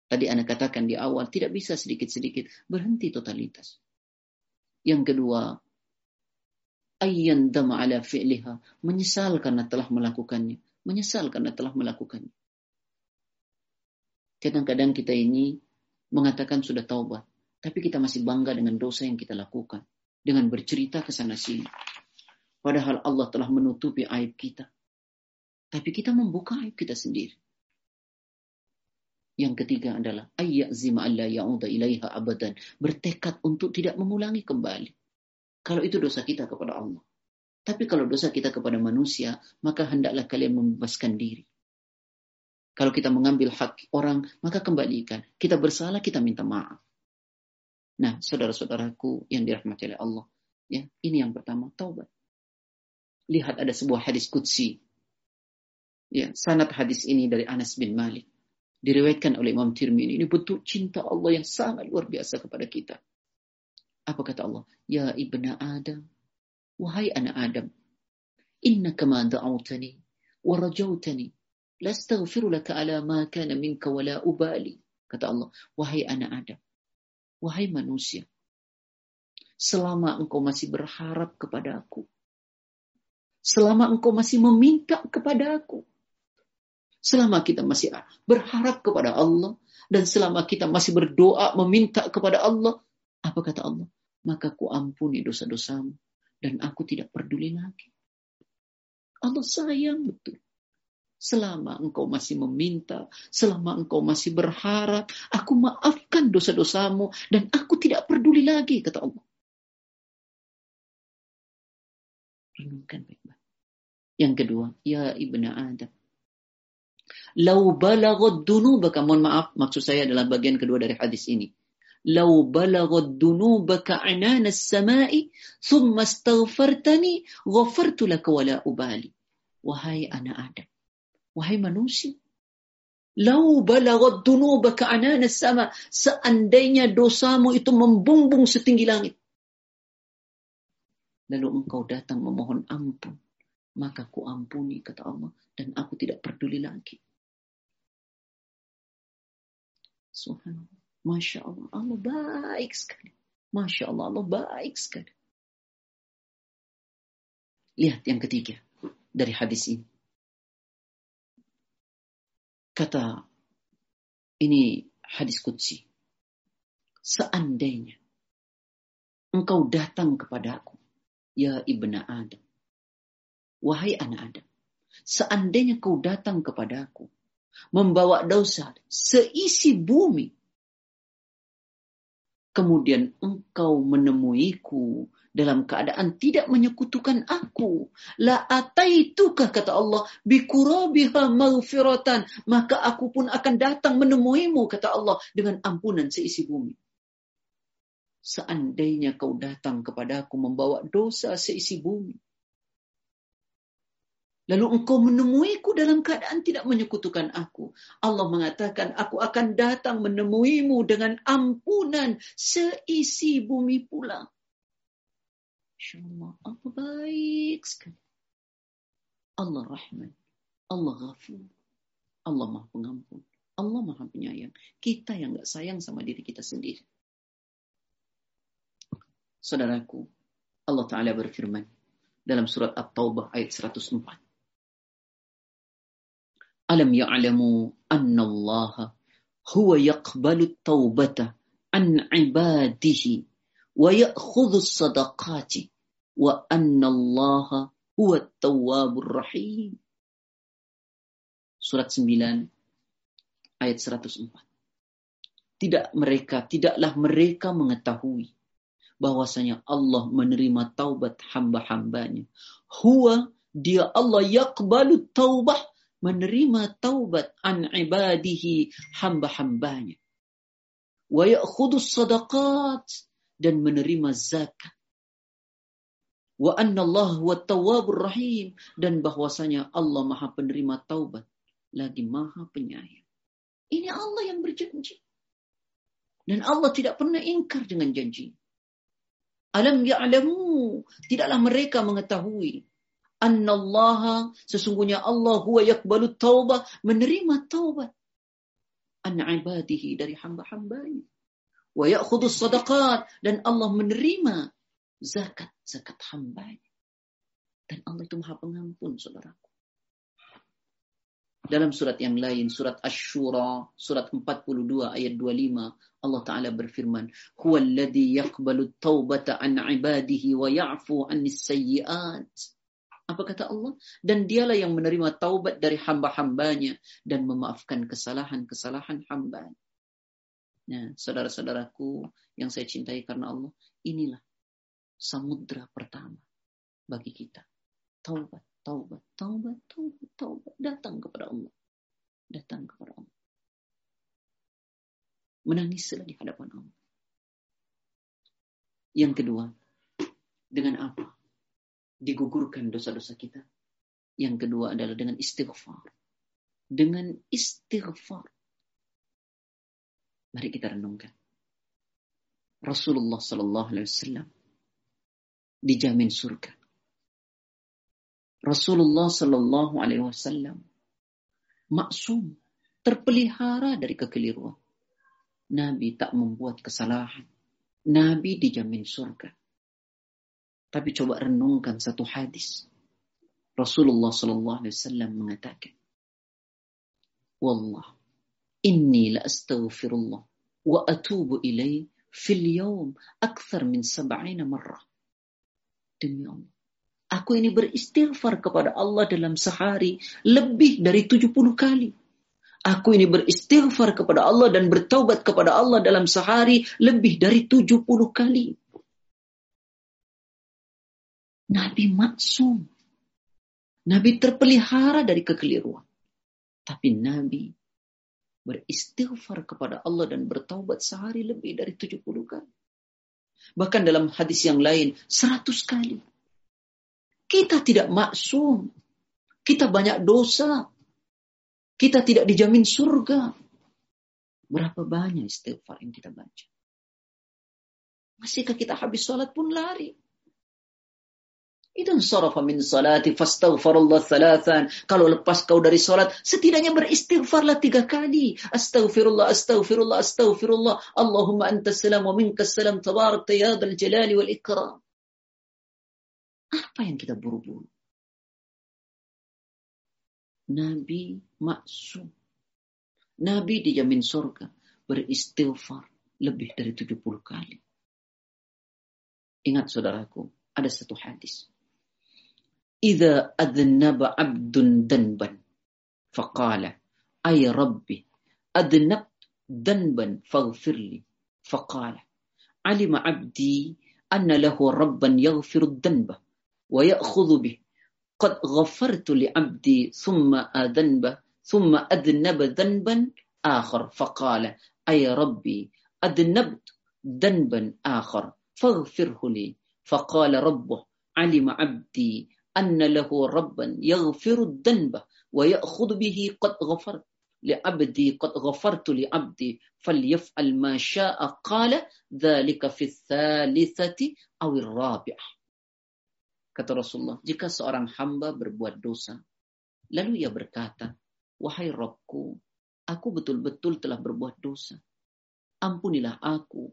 tadi anda katakan di awal tidak bisa sedikit-sedikit berhenti totalitas yang kedua ayyan dama ala fi'liha menyesal karena telah melakukannya menyesal karena telah melakukannya kadang-kadang kita ini mengatakan sudah taubat tapi kita masih bangga dengan dosa yang kita lakukan dengan bercerita ke sana sini padahal Allah telah menutupi aib kita tapi kita membuka aib kita sendiri yang ketiga adalah Ayat zima Allah ya'uda ilaiha abadan bertekad untuk tidak mengulangi kembali kalau itu dosa kita kepada Allah. Tapi kalau dosa kita kepada manusia, maka hendaklah kalian membebaskan diri. Kalau kita mengambil hak orang, maka kembalikan. Kita bersalah, kita minta maaf. Nah, saudara-saudaraku yang dirahmati oleh Allah, ya, ini yang pertama, taubat. Lihat ada sebuah hadis kudsi. Ya, sanad hadis ini dari Anas bin Malik. Direwetkan oleh Imam Tirmidzi. Ini bentuk cinta Allah yang sangat luar biasa kepada kita. Apa kata Allah? Ya ibna Adam. Wahai anak Adam. Inna kama da'autani wa rajautani. Lastaghfiru laka ala ma kana minka wa ubali. Kata Allah. Wahai anak Adam. Wahai manusia. Selama engkau masih berharap kepada aku. Selama engkau masih meminta kepada aku. Selama kita masih berharap kepada Allah. Dan selama kita masih berdoa meminta kepada Allah. Apa kata Allah? maka kuampuni dosa-dosamu dan aku tidak peduli lagi. Allah sayang betul. Selama engkau masih meminta, selama engkau masih berharap, aku maafkan dosa-dosamu dan aku tidak peduli lagi, kata Allah. Renungkan baik-baik. Yang kedua, ya ibnu Adam. Lau dunu dunuba, mohon maaf, maksud saya adalah bagian kedua dari hadis ini. لو بلغت ذنوبك عنان السماء ثم استغفرتني غفرت لك ولا أبالي وهاي أنا آدم وهاي manusia Lau balagat dunuba ka'anana sama. Seandainya dosamu itu membumbung setinggi langit. Lalu engkau datang memohon ampun. Maka ku ampuni, kata Allah. Dan aku tidak peduli lagi. Subhanallah. Masya Allah, Allah baik sekali. Masya Allah, Allah baik sekali. Lihat yang ketiga dari hadis ini. Kata ini hadis kudsi. Seandainya engkau datang kepadaku, ya ibna Adam. Wahai anak Adam, seandainya kau datang kepadaku, membawa dosa seisi bumi, kemudian engkau menemuiku dalam keadaan tidak menyekutukan aku. La ataitukah kata Allah bikurabiha maghfiratan, maka aku pun akan datang menemuimu kata Allah dengan ampunan seisi bumi. Seandainya kau datang kepadaku membawa dosa seisi bumi, Lalu engkau menemuiku dalam keadaan tidak menyekutukan aku. Allah mengatakan, aku akan datang menemuimu dengan ampunan seisi bumi pula. Insya Allah, apa baik sekali. Allah Rahman, Allah Ghafur, Allah Maha Pengampun, Allah Maha Penyayang. Kita yang nggak sayang sama diri kita sendiri. Saudaraku, Allah Ta'ala berfirman dalam surat At-Taubah ayat 104 alam ya'lamu anna Allah huwa yaqbalu taubata an ibadihi wa ya'khudhu sadaqati wa anna Allah huwa tawwabur rahim Surat 9 ayat 104 Tidak mereka tidaklah mereka mengetahui bahwasanya Allah menerima taubat hamba-hambanya huwa dia Allah yaqbalu taubah menerima taubat an ibadihi hamba-hambanya. Wa ya'khudus sadaqat dan menerima zakat. Wa anna Allah wa tawabur rahim. Dan bahwasanya Allah maha penerima taubat. Lagi maha penyayang. Ini Allah yang berjanji. Dan Allah tidak pernah ingkar dengan janjinya. Alam ya'lamu. Tidaklah mereka mengetahui. Annallaha sesungguhnya Allah huwa yakbalu taubah menerima taubat an ibadihi dari hamba-hambanya wa ya'khudhu sadaqat dan Allah menerima zakat zakat hambanya dan Allah itu Maha Pengampun saudaraku dalam surat yang lain surat Asy-Syura surat 42 ayat 25 Allah taala berfirman alladhi yaqbalu taubata an ibadihi wa ya'fu an sayyi'at apa kata Allah? Dan dialah yang menerima taubat dari hamba-hambanya dan memaafkan kesalahan-kesalahan hamba. Nah, saudara-saudaraku yang saya cintai karena Allah, inilah samudra pertama bagi kita. Taubat, taubat, taubat, taubat, taubat. Datang kepada Allah. Datang kepada Allah. Menangislah di hadapan Allah. Yang kedua, dengan apa? digugurkan dosa-dosa kita. Yang kedua adalah dengan istighfar. Dengan istighfar. Mari kita renungkan. Rasulullah Sallallahu Alaihi Wasallam dijamin surga. Rasulullah Sallallahu Alaihi Wasallam maksum, terpelihara dari kekeliruan. Nabi tak membuat kesalahan. Nabi dijamin surga. Tapi coba renungkan satu hadis. Rasulullah Sallallahu Alaihi Wasallam mengatakan, Wallah, inni la astaghfirullah wa atubu ilai fil yawm akthar min sab'ina marrah. Demi Allah. Aku ini beristighfar kepada Allah dalam sehari lebih dari 70 kali. Aku ini beristighfar kepada Allah dan bertaubat kepada Allah dalam sehari lebih dari 70 kali. Nabi maksum. Nabi terpelihara dari kekeliruan. Tapi Nabi beristighfar kepada Allah dan bertaubat sehari lebih dari 70 kali. Bahkan dalam hadis yang lain 100 kali. Kita tidak maksum. Kita banyak dosa. Kita tidak dijamin surga. Berapa banyak istighfar yang kita baca? Masihkah kita habis sholat pun lari? Itu sorofa min salati fastaghfirullah thalathan. Kalau lepas kau dari salat, setidaknya beristighfarlah tiga kali. Astaghfirullah, astaghfirullah, astaghfirullah. Allahumma antas salam wa minka salam tabarak ya dzal jalali wal ikram. Apa yang kita buru-buru? Nabi maksum. Nabi dijamin surga beristighfar lebih dari 70 kali. Ingat saudaraku, ada satu hadis. إذا أذنب عبد ذنبا فقال أي ربي أذنبت ذنبا فاغفر لي فقال علم عبدي أن له ربا يغفر الذنب ويأخذ به قد غفرت لعبدي ثم أذنب ثم أذنب ذنبا آخر فقال أي ربي أذنبت ذنبا آخر فاغفره لي فقال ربه علم عبدي أن له ربا يغفر الذنب ويأخذ به قد غفرت لعبدي قد غفرت لعبدي فليفعل ما شاء قال ذلك في الثالثة أو الرابعة Kata Rasulullah, jika seorang hamba berbuat dosa, lalu ia berkata, Wahai Robku, aku betul-betul telah berbuat dosa. Ampunilah aku.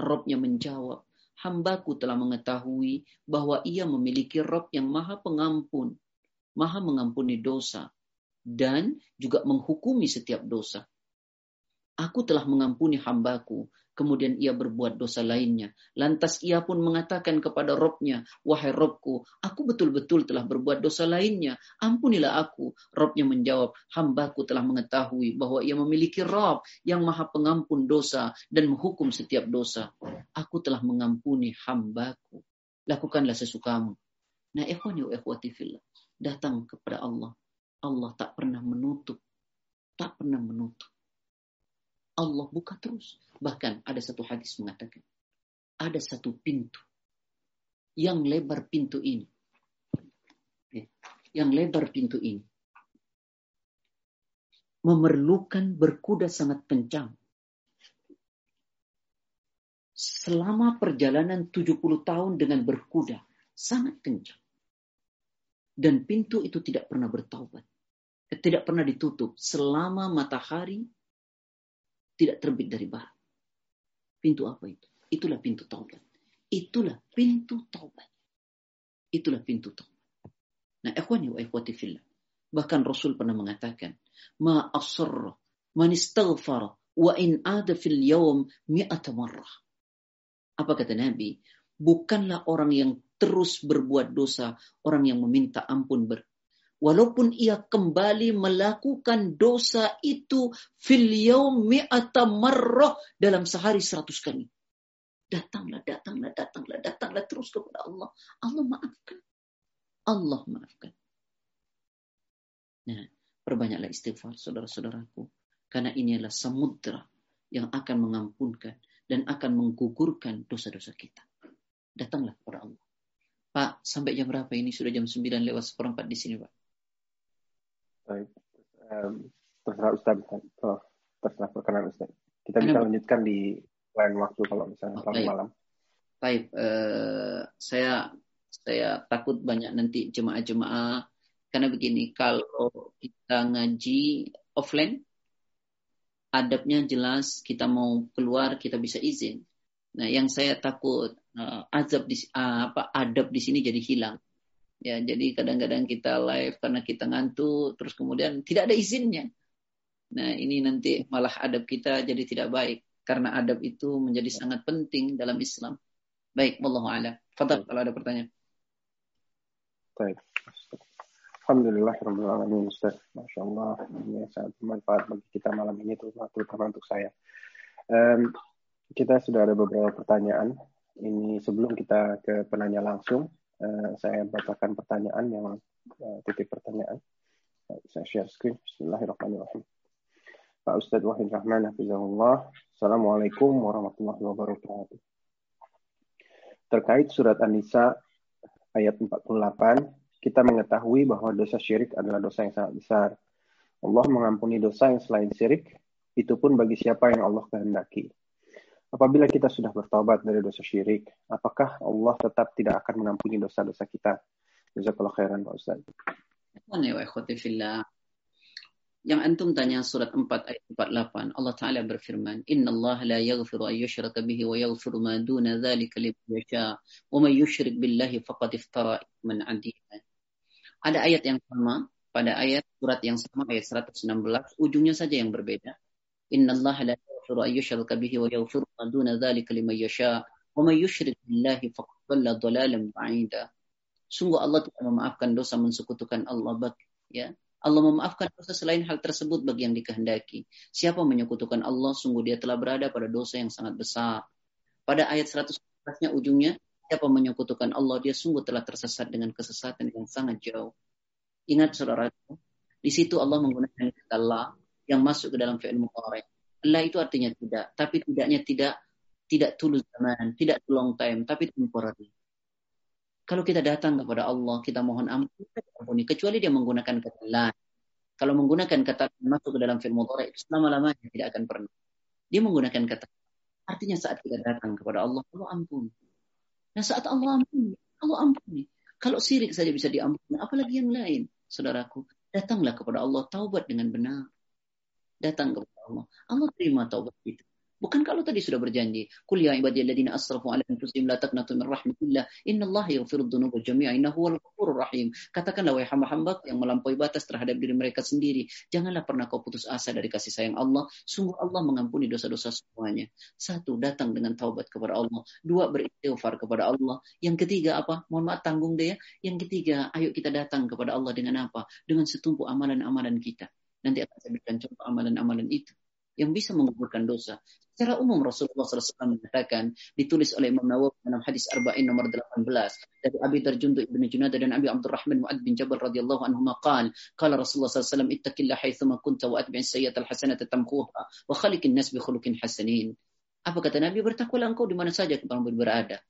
Robnya menjawab, hambaku telah mengetahui bahwa ia memiliki Rob yang maha pengampun, maha mengampuni dosa, dan juga menghukumi setiap dosa. Aku telah mengampuni hambaku. Kemudian ia berbuat dosa lainnya. Lantas ia pun mengatakan kepada Robnya, Wahai Robku, aku betul-betul telah berbuat dosa lainnya. Ampunilah aku. Robnya menjawab, Hambaku telah mengetahui bahwa ia memiliki Rob yang maha pengampun dosa dan menghukum setiap dosa. Aku telah mengampuni hambaku. Lakukanlah sesukamu. Nah, ikhwani wa ikhwati fillah. Datang kepada Allah. Allah tak pernah menutup. Tak pernah menutup Allah buka terus. Bahkan ada satu hadis mengatakan, ada satu pintu yang lebar pintu ini. Ya, yang lebar pintu ini. Memerlukan berkuda sangat kencang. Selama perjalanan 70 tahun dengan berkuda, sangat kencang. Dan pintu itu tidak pernah bertaubat. Tidak pernah ditutup selama matahari tidak terbit dari bahan. Pintu apa itu? Itulah pintu taubat. Itulah pintu taubat. Itulah pintu taubat. Nah, ikhwani wa ikhwati fillah. Bahkan Rasul pernah mengatakan, "Ma asarra man istaghfara wa in ada fil yawm mi'ata marrah." Apa kata Nabi? Bukanlah orang yang terus berbuat dosa, orang yang meminta ampun ber, walaupun ia kembali melakukan dosa itu fil yaumi marrah dalam sehari seratus kali. Datanglah, datanglah, datanglah, datanglah terus kepada Allah. Allah maafkan. Allah maafkan. Nah, perbanyaklah istighfar saudara-saudaraku. Karena ini adalah samudra yang akan mengampunkan dan akan menggugurkan dosa-dosa kita. Datanglah kepada Allah. Pak, sampai jam berapa ini? Sudah jam 9 lewat seperempat di sini, Pak. Baik. Um, terserah Ustaz, oh, terserah perkenan Ustaz. Kita bisa lanjutkan di lain waktu kalau misalnya oh, malam. Baik, uh, saya saya takut banyak nanti jemaah-jemaah karena begini kalau kita ngaji offline adabnya jelas kita mau keluar kita bisa izin. Nah, yang saya takut uh, azab di uh, apa adab di sini jadi hilang. Ya, jadi kadang-kadang kita live karena kita ngantuk, terus kemudian tidak ada izinnya. Nah, ini nanti malah adab kita jadi tidak baik karena adab itu menjadi sangat penting dalam Islam. Baik, wallahu a'lam. Fadal kalau ada pertanyaan. Baik. Alhamdulillah Rabbil Alamin Ustaz. Masya Allah ini sangat bermanfaat bagi kita malam ini terutama untuk saya. Um, kita sudah ada beberapa pertanyaan. Ini sebelum kita ke penanya langsung, Eh, saya bacakan pertanyaan yang uh, eh, titik pertanyaan. Uh, saya share screen. Bismillahirrahmanirrahim. Pak Ustadz Wahid Rahman Hafizahullah. Assalamualaikum warahmatullahi wabarakatuh. Terkait surat An-Nisa ayat 48, kita mengetahui bahwa dosa syirik adalah dosa yang sangat besar. Allah mengampuni dosa yang selain syirik, itu pun bagi siapa yang Allah kehendaki. Apabila kita sudah bertobat dari dosa syirik, apakah Allah tetap tidak akan mengampuni dosa-dosa kita? Jazakallah khairan Pak Ustaz. Ya yang antum tanya surat 4 ayat 48. Allah Ta'ala berfirman, Inna Allah la yaghfiru an yushraka bihi wa yaghfiru ma duna dhalika li yasha wa man yushrik billahi faqad iftara man adima. Ada ayat yang sama pada ayat surat yang sama ayat 116 ujungnya saja yang berbeda. Inna Allah la يغفر أن يشرك به ويغفر ما دون ذلك لمن يشاء ومن يشرك بالله فقد ضل ضلالا بعيدا Sungguh Allah tidak memaafkan dosa mensekutukan Allah bagi ya. Allah memaafkan dosa selain hal tersebut bagi yang dikehendaki. Siapa menyekutukan Allah, sungguh dia telah berada pada dosa yang sangat besar. Pada ayat 111-nya ujungnya, siapa menyekutukan Allah, dia sungguh telah tersesat dengan kesesatan yang sangat jauh. Ingat saudara, di situ Allah menggunakan kata la yang masuk ke dalam fi'il mudhari. La itu artinya tidak, tapi tidaknya tidak tidak tulus zaman, tidak long time, tapi temporary. Kalau kita datang kepada Allah, kita mohon ampun, kecuali dia menggunakan kata la. Kalau menggunakan kata masuk ke dalam film motor itu selama-lamanya tidak akan pernah. Dia menggunakan kata Artinya saat kita datang kepada Allah, Allah ampun. Nah saat Allah ampun, Allah ampuni. Kalau sirik saja bisa diampuni, apalagi yang lain, saudaraku. Datanglah kepada Allah, taubat dengan benar datang kepada Allah. Allah terima taubat kita. Bukan kalau tadi sudah berjanji, "Qul ya ibadialladzina asrafu 'ala anfusihim la taqnatu min rahmatillah, innallaha yaghfiru dzunuba jami'a innahu huwal ghafurur rahim." Katakanlah wahai hamba-hamba yang melampaui batas terhadap diri mereka sendiri, janganlah pernah kau putus asa dari kasih sayang Allah. Sungguh Allah mengampuni dosa-dosa semuanya. Satu, datang dengan taubat kepada Allah. Dua, beristighfar kepada Allah. Yang ketiga apa? Mohon maaf tanggung deh ya. Yang ketiga, ayo kita datang kepada Allah dengan apa? Dengan setumpu amalan-amalan kita. Nanti akan saya berikan contoh amalan-amalan itu yang bisa menguburkan dosa. Secara umum Rasulullah SAW mengatakan ditulis oleh Imam Nawawi dalam hadis Arba'in nomor 18 dari Abi Darjundu Ibnu Junada dan Abi Abdurrahman Mu'ad bin Jabal radhiyallahu anhu maqal qala Rasulullah SAW ittaqillah haitsuma kunta wa atbi'is sayyi'atal hasanata tamquha wa khalikin nas bi khuluqin hasanin. Apa kata Nabi bertakwalah engkau di mana saja kamu berada.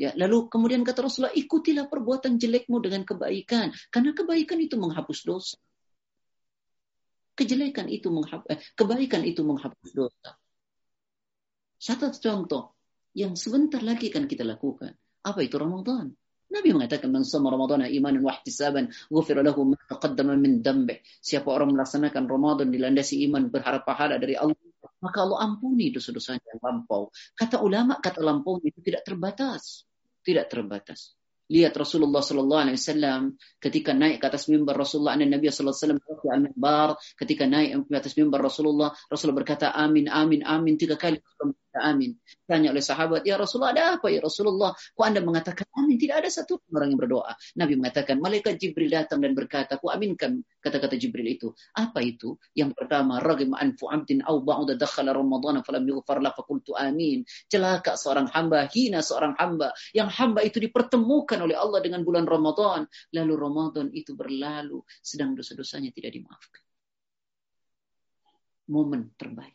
Ya, lalu kemudian kata Rasulullah ikutilah perbuatan jelekmu dengan kebaikan karena kebaikan itu menghapus dosa. Kejelekan itu menghapus, eh, kebaikan itu menghapus dosa. Satu contoh yang sebentar lagi kan kita lakukan. Apa itu Ramadan? Nabi mengatakan man sama Ramadan iman wa ihtisaban ghufir lahu ma taqaddama min dambih. Siapa orang melaksanakan Ramadan dilandasi iman berharap pahala dari Allah, maka Allah ampuni dosa-dosanya yang lampau. Kata ulama, kata lampau itu tidak terbatas. Tidak terbatas. Lihat Rasulullah Sallallahu Alaihi Wasallam ketika naik ke atas mimbar Rasulullah dan Nabi Sallallahu Alaihi Wasallam ketika naik ke atas mimbar Rasulullah Rasulullah berkata Amin Amin Amin tiga kali amin. Tanya oleh sahabat, ya Rasulullah ada apa ya Rasulullah? Kok anda mengatakan amin? Tidak ada satu orang yang berdoa. Nabi mengatakan, malaikat Jibril datang dan berkata, ku aminkan kata-kata Jibril itu. Apa itu? Yang pertama, ragim anfu amtin au baudah dakhala ramadana falam yughfar la fakultu amin. Celaka seorang hamba, hina seorang hamba. Yang hamba itu dipertemukan oleh Allah dengan bulan Ramadan. Lalu Ramadan itu berlalu, sedang dosa-dosanya tidak dimaafkan. Momen terbaik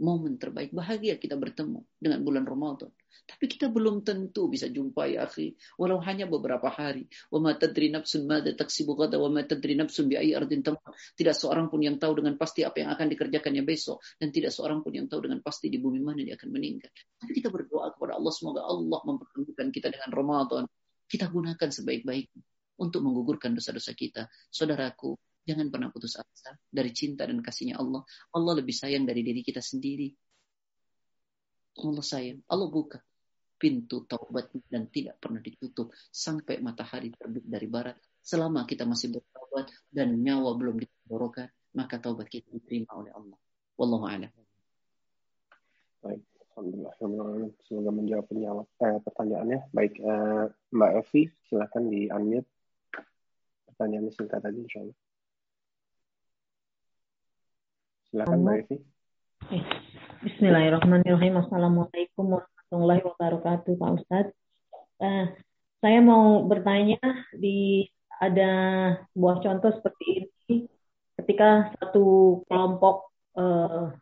momen terbaik bahagia kita bertemu dengan bulan Ramadan. Tapi kita belum tentu bisa jumpa ya akhi, walau hanya beberapa hari. Wa ma tadri nafsun madza taksibu wa ma tadri nafsun bi ayyi ardin Tidak seorang pun yang tahu dengan pasti apa yang akan dikerjakannya besok dan tidak seorang pun yang tahu dengan pasti di bumi mana dia akan meninggal. Tapi kita berdoa kepada Allah semoga Allah mempertemukan kita dengan Ramadan. Kita gunakan sebaik-baiknya untuk menggugurkan dosa-dosa kita. Saudaraku, Jangan pernah putus asa dari cinta dan kasihnya Allah. Allah lebih sayang dari diri kita sendiri. Allah sayang. Allah buka pintu taubat dan tidak pernah ditutup sampai matahari terbit dari barat. Selama kita masih bertaubat dan nyawa belum diborokan, maka taubat kita diterima oleh Allah. Wallahu a'lam. Baik, alhamdulillah. Semoga menjawab penjawab, eh, pertanyaannya. Baik, eh, Mbak Evi, silakan di unmute pertanyaannya singkat aja, insya Allah. Silakan Mbak Evi. Bismillahirrahmanirrahim. Assalamualaikum warahmatullahi wabarakatuh Pak Ustadz. Eh, saya mau bertanya di ada sebuah contoh seperti ini ketika satu kelompok eh,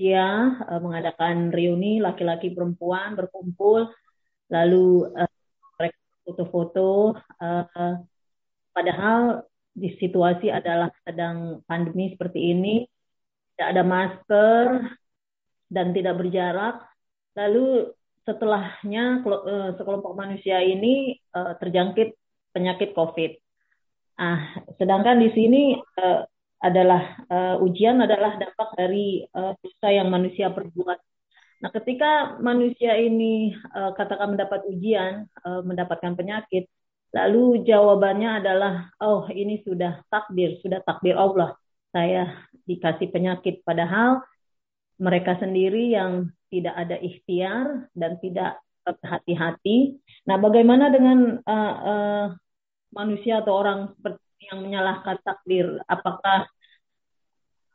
ya eh, mengadakan reuni laki-laki perempuan berkumpul lalu eh, mereka foto-foto Eh, padahal di situasi adalah sedang pandemi seperti ini tidak ada masker dan tidak berjarak. Lalu setelahnya eh, sekelompok manusia ini eh, terjangkit penyakit COVID. Ah, sedangkan di sini eh, adalah ujian adalah dampak dari uh, dosa yang manusia perbuat. Nah, ketika manusia ini uh, katakan mendapat ujian, uh, mendapatkan penyakit, lalu jawabannya adalah, oh ini sudah takdir, sudah takdir Allah. Saya dikasih penyakit padahal mereka sendiri yang tidak ada ikhtiar dan tidak hati-hati. Nah, bagaimana dengan uh, uh, manusia atau orang yang menyalahkan takdir? Apakah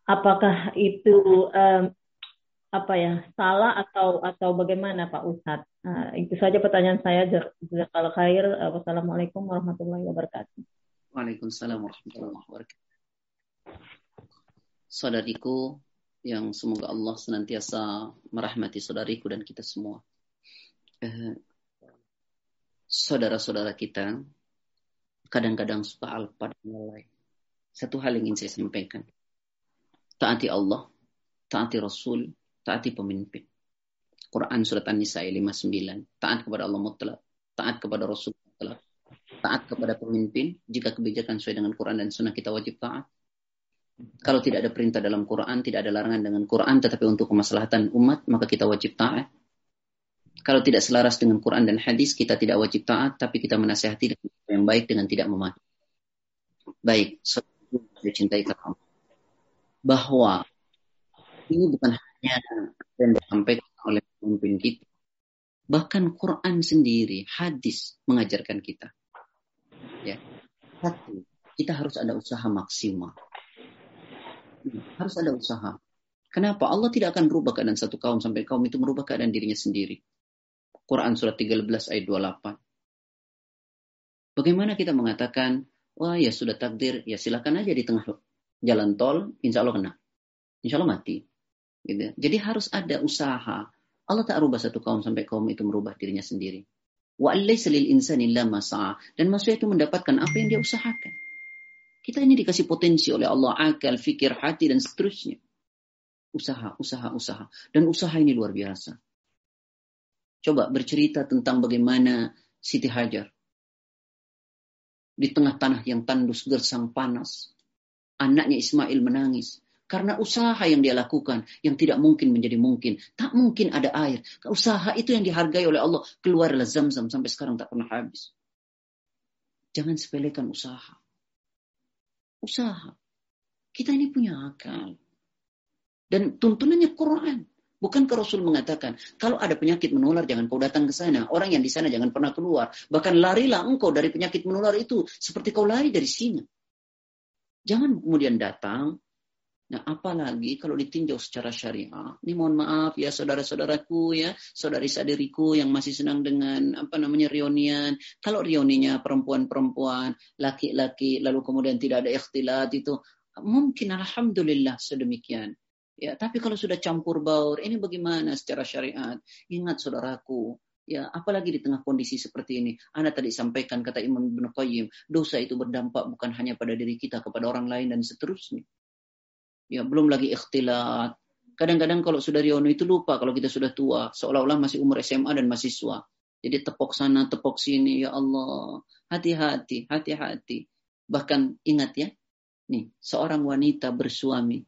apakah itu um, apa ya salah atau atau bagaimana Pak Ustadz? Uh, itu saja pertanyaan saya. Jazakallah khair. Wassalamualaikum warahmatullahi wabarakatuh. Waalaikumsalam warahmatullahi wabarakatuh saudariku yang semoga Allah senantiasa merahmati saudariku dan kita semua. Eh, saudara-saudara kita kadang-kadang suka alpa dan mulai. Satu hal yang ingin saya sampaikan. Taati Allah, taati Rasul, taati pemimpin. Quran surat An-Nisa 59. Taat kepada Allah mutlak, taat kepada Rasul mutlak, taat kepada pemimpin. Jika kebijakan sesuai dengan Quran dan Sunnah kita wajib taat. Kalau tidak ada perintah dalam Quran, tidak ada larangan dengan Quran, tetapi untuk kemaslahatan umat, maka kita wajib taat. Kalau tidak selaras dengan Quran dan hadis, kita tidak wajib taat, tapi kita menasehati dengan yang baik dengan tidak memaki. Baik, cintai kamu. Bahwa ini bukan hanya yang disampaikan oleh pemimpin kita. Bahkan Quran sendiri, hadis mengajarkan kita. Ya. Satu, kita harus ada usaha maksimal. Harus ada usaha. Kenapa? Allah tidak akan berubah keadaan satu kaum sampai kaum itu merubah keadaan dirinya sendiri. Quran surat 13 ayat 28. Bagaimana kita mengatakan, wah ya sudah takdir, ya silakan aja di tengah jalan tol, insya Allah kena. Insya Allah mati. Gitu. Ya. Jadi harus ada usaha. Allah tak rubah satu kaum sampai kaum itu merubah dirinya sendiri. Wa insani Dan manusia itu mendapatkan apa yang dia usahakan. Kita ini dikasih potensi oleh Allah, akal, fikir, hati, dan seterusnya. Usaha, usaha, usaha. Dan usaha ini luar biasa. Coba bercerita tentang bagaimana Siti Hajar. Di tengah tanah yang tandus, gersang, panas. Anaknya Ismail menangis. Karena usaha yang dia lakukan, yang tidak mungkin menjadi mungkin. Tak mungkin ada air. Usaha itu yang dihargai oleh Allah. Keluarlah zam-zam sampai sekarang tak pernah habis. Jangan sepelekan usaha usaha. Kita ini punya akal. Dan tuntunannya Quran. Bukan ke Rasul mengatakan, kalau ada penyakit menular jangan kau datang ke sana. Orang yang di sana jangan pernah keluar. Bahkan larilah engkau dari penyakit menular itu. Seperti kau lari dari sini Jangan kemudian datang, Nah, apalagi kalau ditinjau secara syariah, ini mohon maaf ya saudara-saudaraku ya, saudari saudariku yang masih senang dengan apa namanya reunian. Kalau reuninya perempuan-perempuan, laki-laki, lalu kemudian tidak ada ikhtilat itu, mungkin alhamdulillah sedemikian. Ya, tapi kalau sudah campur baur, ini bagaimana secara syariat? Ingat saudaraku, ya apalagi di tengah kondisi seperti ini Anda tadi sampaikan kata Imam Ibn Qayyim dosa itu berdampak bukan hanya pada diri kita kepada orang lain dan seterusnya Ya, belum lagi ikhtilat. Kadang-kadang kalau sudah Riono itu lupa kalau kita sudah tua, seolah-olah masih umur SMA dan mahasiswa. Jadi tepok sana, tepok sini, ya Allah. Hati-hati, hati-hati. Bahkan ingat ya, nih seorang wanita bersuami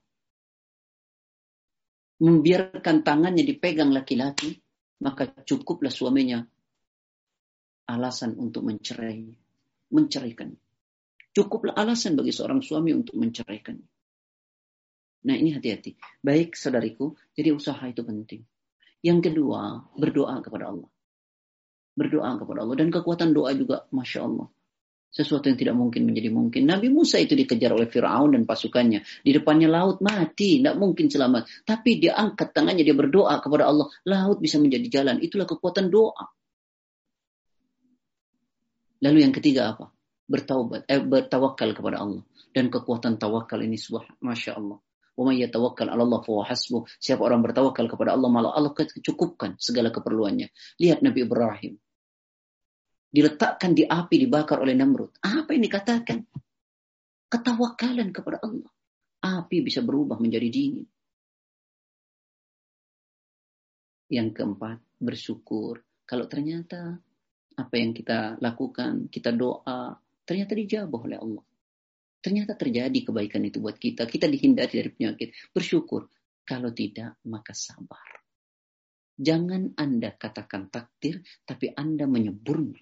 membiarkan tangannya dipegang laki-laki, maka cukuplah suaminya alasan untuk mencerai, menceraikan. Cukuplah alasan bagi seorang suami untuk menceraikannya. Nah ini hati-hati. Baik saudariku, jadi usaha itu penting. Yang kedua, berdoa kepada Allah. Berdoa kepada Allah. Dan kekuatan doa juga, Masya Allah. Sesuatu yang tidak mungkin menjadi mungkin. Nabi Musa itu dikejar oleh Fir'aun dan pasukannya. Di depannya laut mati, tidak mungkin selamat. Tapi dia angkat tangannya, dia berdoa kepada Allah. Laut bisa menjadi jalan. Itulah kekuatan doa. Lalu yang ketiga apa? Bertaubat, eh, bertawakal kepada Allah. Dan kekuatan tawakal ini subah, Masya Allah Wa Allah Siapa orang bertawakal kepada Allah, malah Allah kecukupkan segala keperluannya. Lihat Nabi Ibrahim. Diletakkan di api dibakar oleh Namrud. Apa yang dikatakan? Ketawakalan kepada Allah. Api bisa berubah menjadi dingin. Yang keempat, bersyukur. Kalau ternyata apa yang kita lakukan, kita doa, ternyata dijabah oleh Allah. Ternyata terjadi kebaikan itu buat kita. Kita dihindari dari penyakit. Bersyukur. Kalau tidak, maka sabar. Jangan Anda katakan takdir, tapi Anda menyeburnya.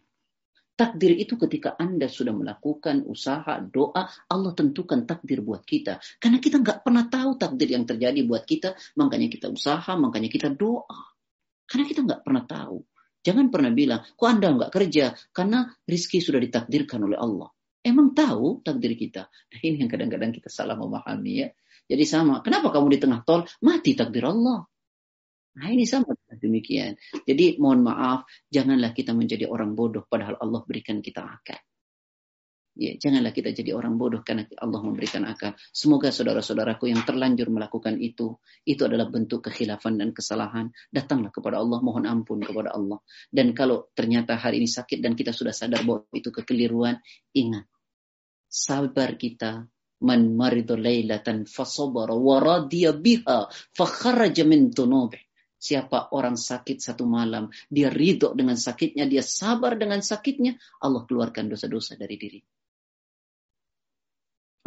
Takdir itu ketika Anda sudah melakukan usaha, doa, Allah tentukan takdir buat kita. Karena kita nggak pernah tahu takdir yang terjadi buat kita, makanya kita usaha, makanya kita doa. Karena kita nggak pernah tahu. Jangan pernah bilang, kok Anda nggak kerja? Karena rizki sudah ditakdirkan oleh Allah emang tahu takdir kita. Nah, ini yang kadang-kadang kita salah memahami ya. Jadi sama, kenapa kamu di tengah tol? Mati takdir Allah. Nah ini sama demikian. Jadi mohon maaf, janganlah kita menjadi orang bodoh padahal Allah berikan kita akal. Ya, janganlah kita jadi orang bodoh karena Allah memberikan akal. Semoga saudara-saudaraku yang terlanjur melakukan itu, itu adalah bentuk kekhilafan dan kesalahan. Datanglah kepada Allah, mohon ampun kepada Allah. Dan kalau ternyata hari ini sakit dan kita sudah sadar bahwa itu kekeliruan, ingat sabar kita man maridu lailatan fasabara wa radiya biha fa kharaja min dunubi Siapa orang sakit satu malam, dia ridho dengan sakitnya, dia sabar dengan sakitnya, Allah keluarkan dosa-dosa dari diri.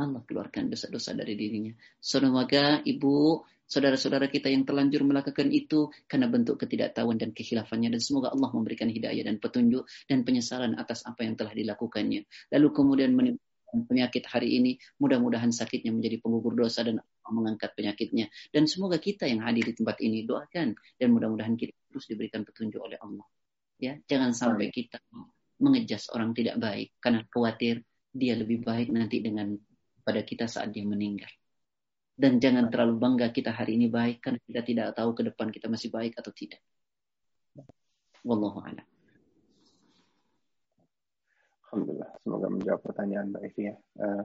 Allah keluarkan dosa-dosa dari dirinya. Semoga ibu, saudara-saudara kita yang terlanjur melakukan itu karena bentuk ketidaktahuan dan kehilafannya dan semoga Allah memberikan hidayah dan petunjuk dan penyesalan atas apa yang telah dilakukannya. Lalu kemudian menimbulkan penyakit hari ini. Mudah-mudahan sakitnya menjadi pengukur dosa dan mengangkat penyakitnya. Dan semoga kita yang hadir di tempat ini doakan dan mudah-mudahan kita terus diberikan petunjuk oleh Allah. Ya, jangan sampai kita mengejas orang tidak baik karena khawatir dia lebih baik nanti dengan pada kita saat dia meninggal. Dan jangan terlalu bangga kita hari ini baik karena kita tidak tahu ke depan kita masih baik atau tidak. Wallahu a'lam. Alhamdulillah, semoga menjawab pertanyaan Mbak Evi ya. Eh,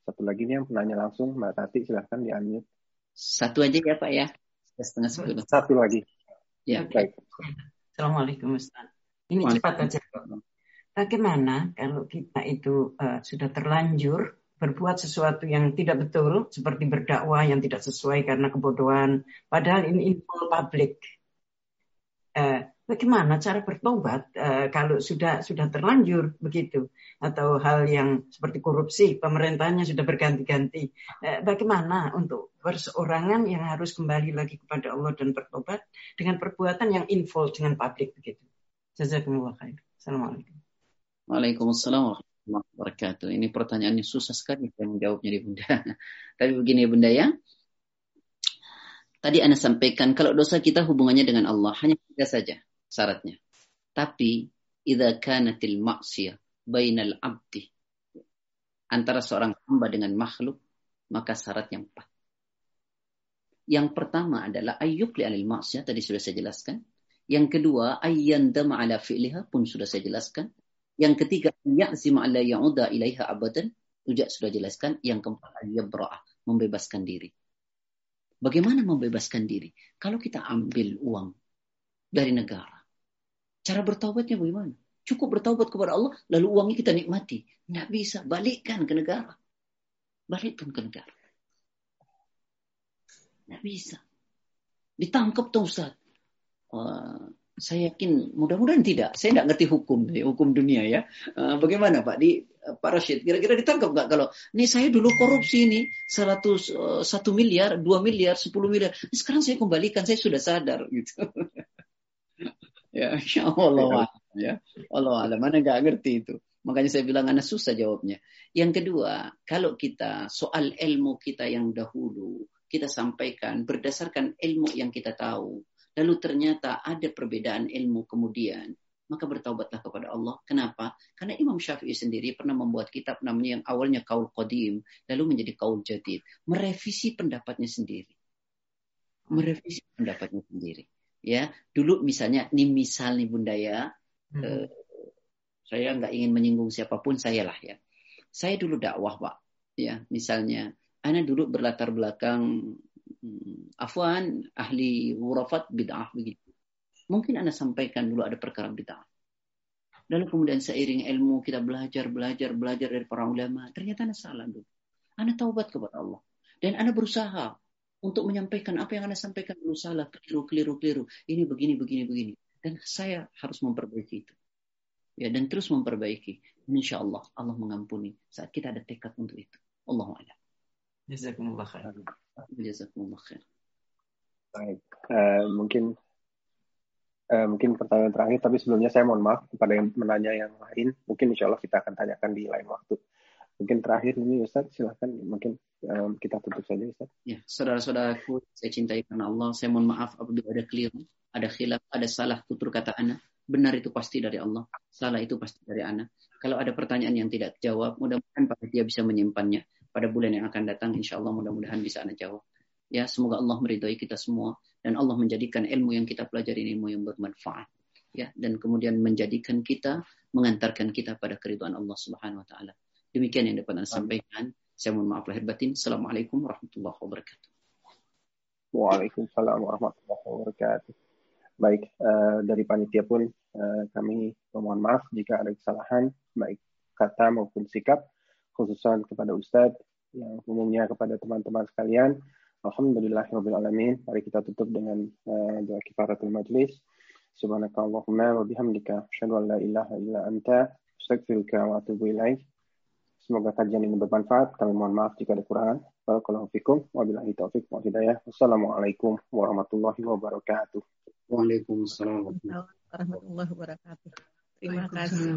satu lagi nih yang penanya langsung, Mbak Tati silahkan di unmute. Satu aja ya Pak ya, setengah sepuluh. Satu lagi. Ya. Baik. Ya. Assalamualaikum Ustaz. Ini cepat aja. Bagaimana kalau kita itu uh, sudah terlanjur berbuat sesuatu yang tidak betul, seperti berdakwah yang tidak sesuai karena kebodohan, padahal ini info publik. Uh, bagaimana cara bertobat e, kalau sudah sudah terlanjur begitu atau hal yang seperti korupsi pemerintahnya sudah berganti-ganti e, bagaimana untuk perseorangan yang harus kembali lagi kepada Allah dan bertobat dengan perbuatan yang involve dengan publik begitu jazakumullah khair assalamualaikum Waalaikumsalam warahmatullahi wabarakatuh. Ini pertanyaannya susah sekali saya menjawabnya di Bunda. Tapi begini Bunda ya. Tadi Anda sampaikan kalau dosa kita hubungannya dengan Allah hanya tiga saja syaratnya. Tapi idza kanatil ma'siyah bainal abdi antara seorang hamba dengan makhluk maka syaratnya empat. Yang pertama adalah ayyukli alil ma'siyah tadi sudah saya jelaskan. Yang kedua dama ala fi'liha pun sudah saya jelaskan. Yang ketiga ya'zim ala ya'uda ilaiha abadan Ujak sudah jelaskan. Yang keempat al-yabra'ah membebaskan diri. Bagaimana membebaskan diri? Kalau kita ambil uang dari negara, Cara bertaubatnya bagaimana? Cukup bertaubat kepada Allah, lalu uangnya kita nikmati. Nggak bisa, balikkan ke negara. Balikkan ke negara. Nggak bisa. Ditangkap tuh Ustaz. Uh, saya yakin mudah-mudahan tidak. Saya tidak ngerti hukum, hukum dunia ya. Eh, bagaimana Pak di eh, Pak Rashid? Kira-kira ditangkap nggak kalau ini saya dulu korupsi ini 100 eh, satu miliar, 2 miliar, 10 miliar. Sekarang saya kembalikan, saya sudah sadar gitu. Ya, ya, Allah iya. ya. Allah alam, mana nggak ngerti itu. Makanya saya bilang anak susah jawabnya. Yang kedua, kalau kita soal ilmu kita yang dahulu kita sampaikan berdasarkan ilmu yang kita tahu, lalu ternyata ada perbedaan ilmu kemudian, maka bertaubatlah kepada Allah. Kenapa? Karena Imam Syafi'i sendiri pernah membuat kitab namanya yang awalnya kaul qadim, lalu menjadi kaul jadid, merevisi pendapatnya sendiri. Merevisi pendapatnya sendiri ya dulu misalnya ini misal nih bunda ya hmm. eh, saya nggak ingin menyinggung siapapun saya lah ya saya dulu dakwah pak ya misalnya Ana dulu berlatar belakang hmm, afwan ahli wurafat bid'ah begitu mungkin Ana sampaikan dulu ada perkara bid'ah lalu kemudian seiring ilmu kita belajar belajar belajar dari para ulama ternyata Ana salah dulu Ana taubat kepada Allah dan Ana berusaha untuk menyampaikan apa yang Anda sampaikan dulu salah, keliru, keliru, keliru. Ini begini, begini, begini. Dan saya harus memperbaiki itu. Ya, dan terus memperbaiki. Insya Allah, Allah mengampuni saat kita ada tekad untuk itu. Allah a'lam. Jazakumullah khair. Jazakumullah khair. Baik, uh, mungkin uh, mungkin pertanyaan terakhir, tapi sebelumnya saya mohon maaf kepada yang menanya yang lain. Mungkin insya Allah kita akan tanyakan di lain waktu. Mungkin terakhir ini Ustaz, silahkan mungkin um, kita tutup saja Ustaz. Ya, saudara-saudaraku, saya cintai karena Allah. Saya mohon maaf apabila ada keliru, ada khilaf, ada salah tutur kata anak. Benar itu pasti dari Allah, salah itu pasti dari anak. Kalau ada pertanyaan yang tidak jawab, mudah-mudahan Pak Dia bisa menyimpannya. Pada bulan yang akan datang, insya Allah mudah-mudahan bisa anak jawab. Ya, semoga Allah meridhai kita semua dan Allah menjadikan ilmu yang kita pelajari ini ilmu yang bermanfaat. Ya, dan kemudian menjadikan kita mengantarkan kita pada keriduan Allah Subhanahu wa taala. Demikian yang dapat Anda sampaikan. Saya mohon maaf lahir batin. Assalamualaikum warahmatullahi wabarakatuh. Waalaikumsalam warahmatullahi wabarakatuh. Baik, uh, dari panitia pun uh, kami memohon maaf jika ada kesalahan, baik kata maupun sikap, khususan kepada Ustadz, yang umumnya kepada teman-teman sekalian. Alamin. Mari kita tutup dengan uh, doa kifaratul majlis. Subhanakallahumma wa bihamdika. Asyadu an la ilaha illa anta. Astagfiruka wa atubu ilaih. Semoga kajian ini bermanfaat. Kami mohon maaf jika ada kurangan. Barakallahu fikum. Wabillahi wa hidayah. Wassalamualaikum warahmatullahi wabarakatuh. Waalaikumsalam warahmatullahi wabarakatuh. Terima kasih.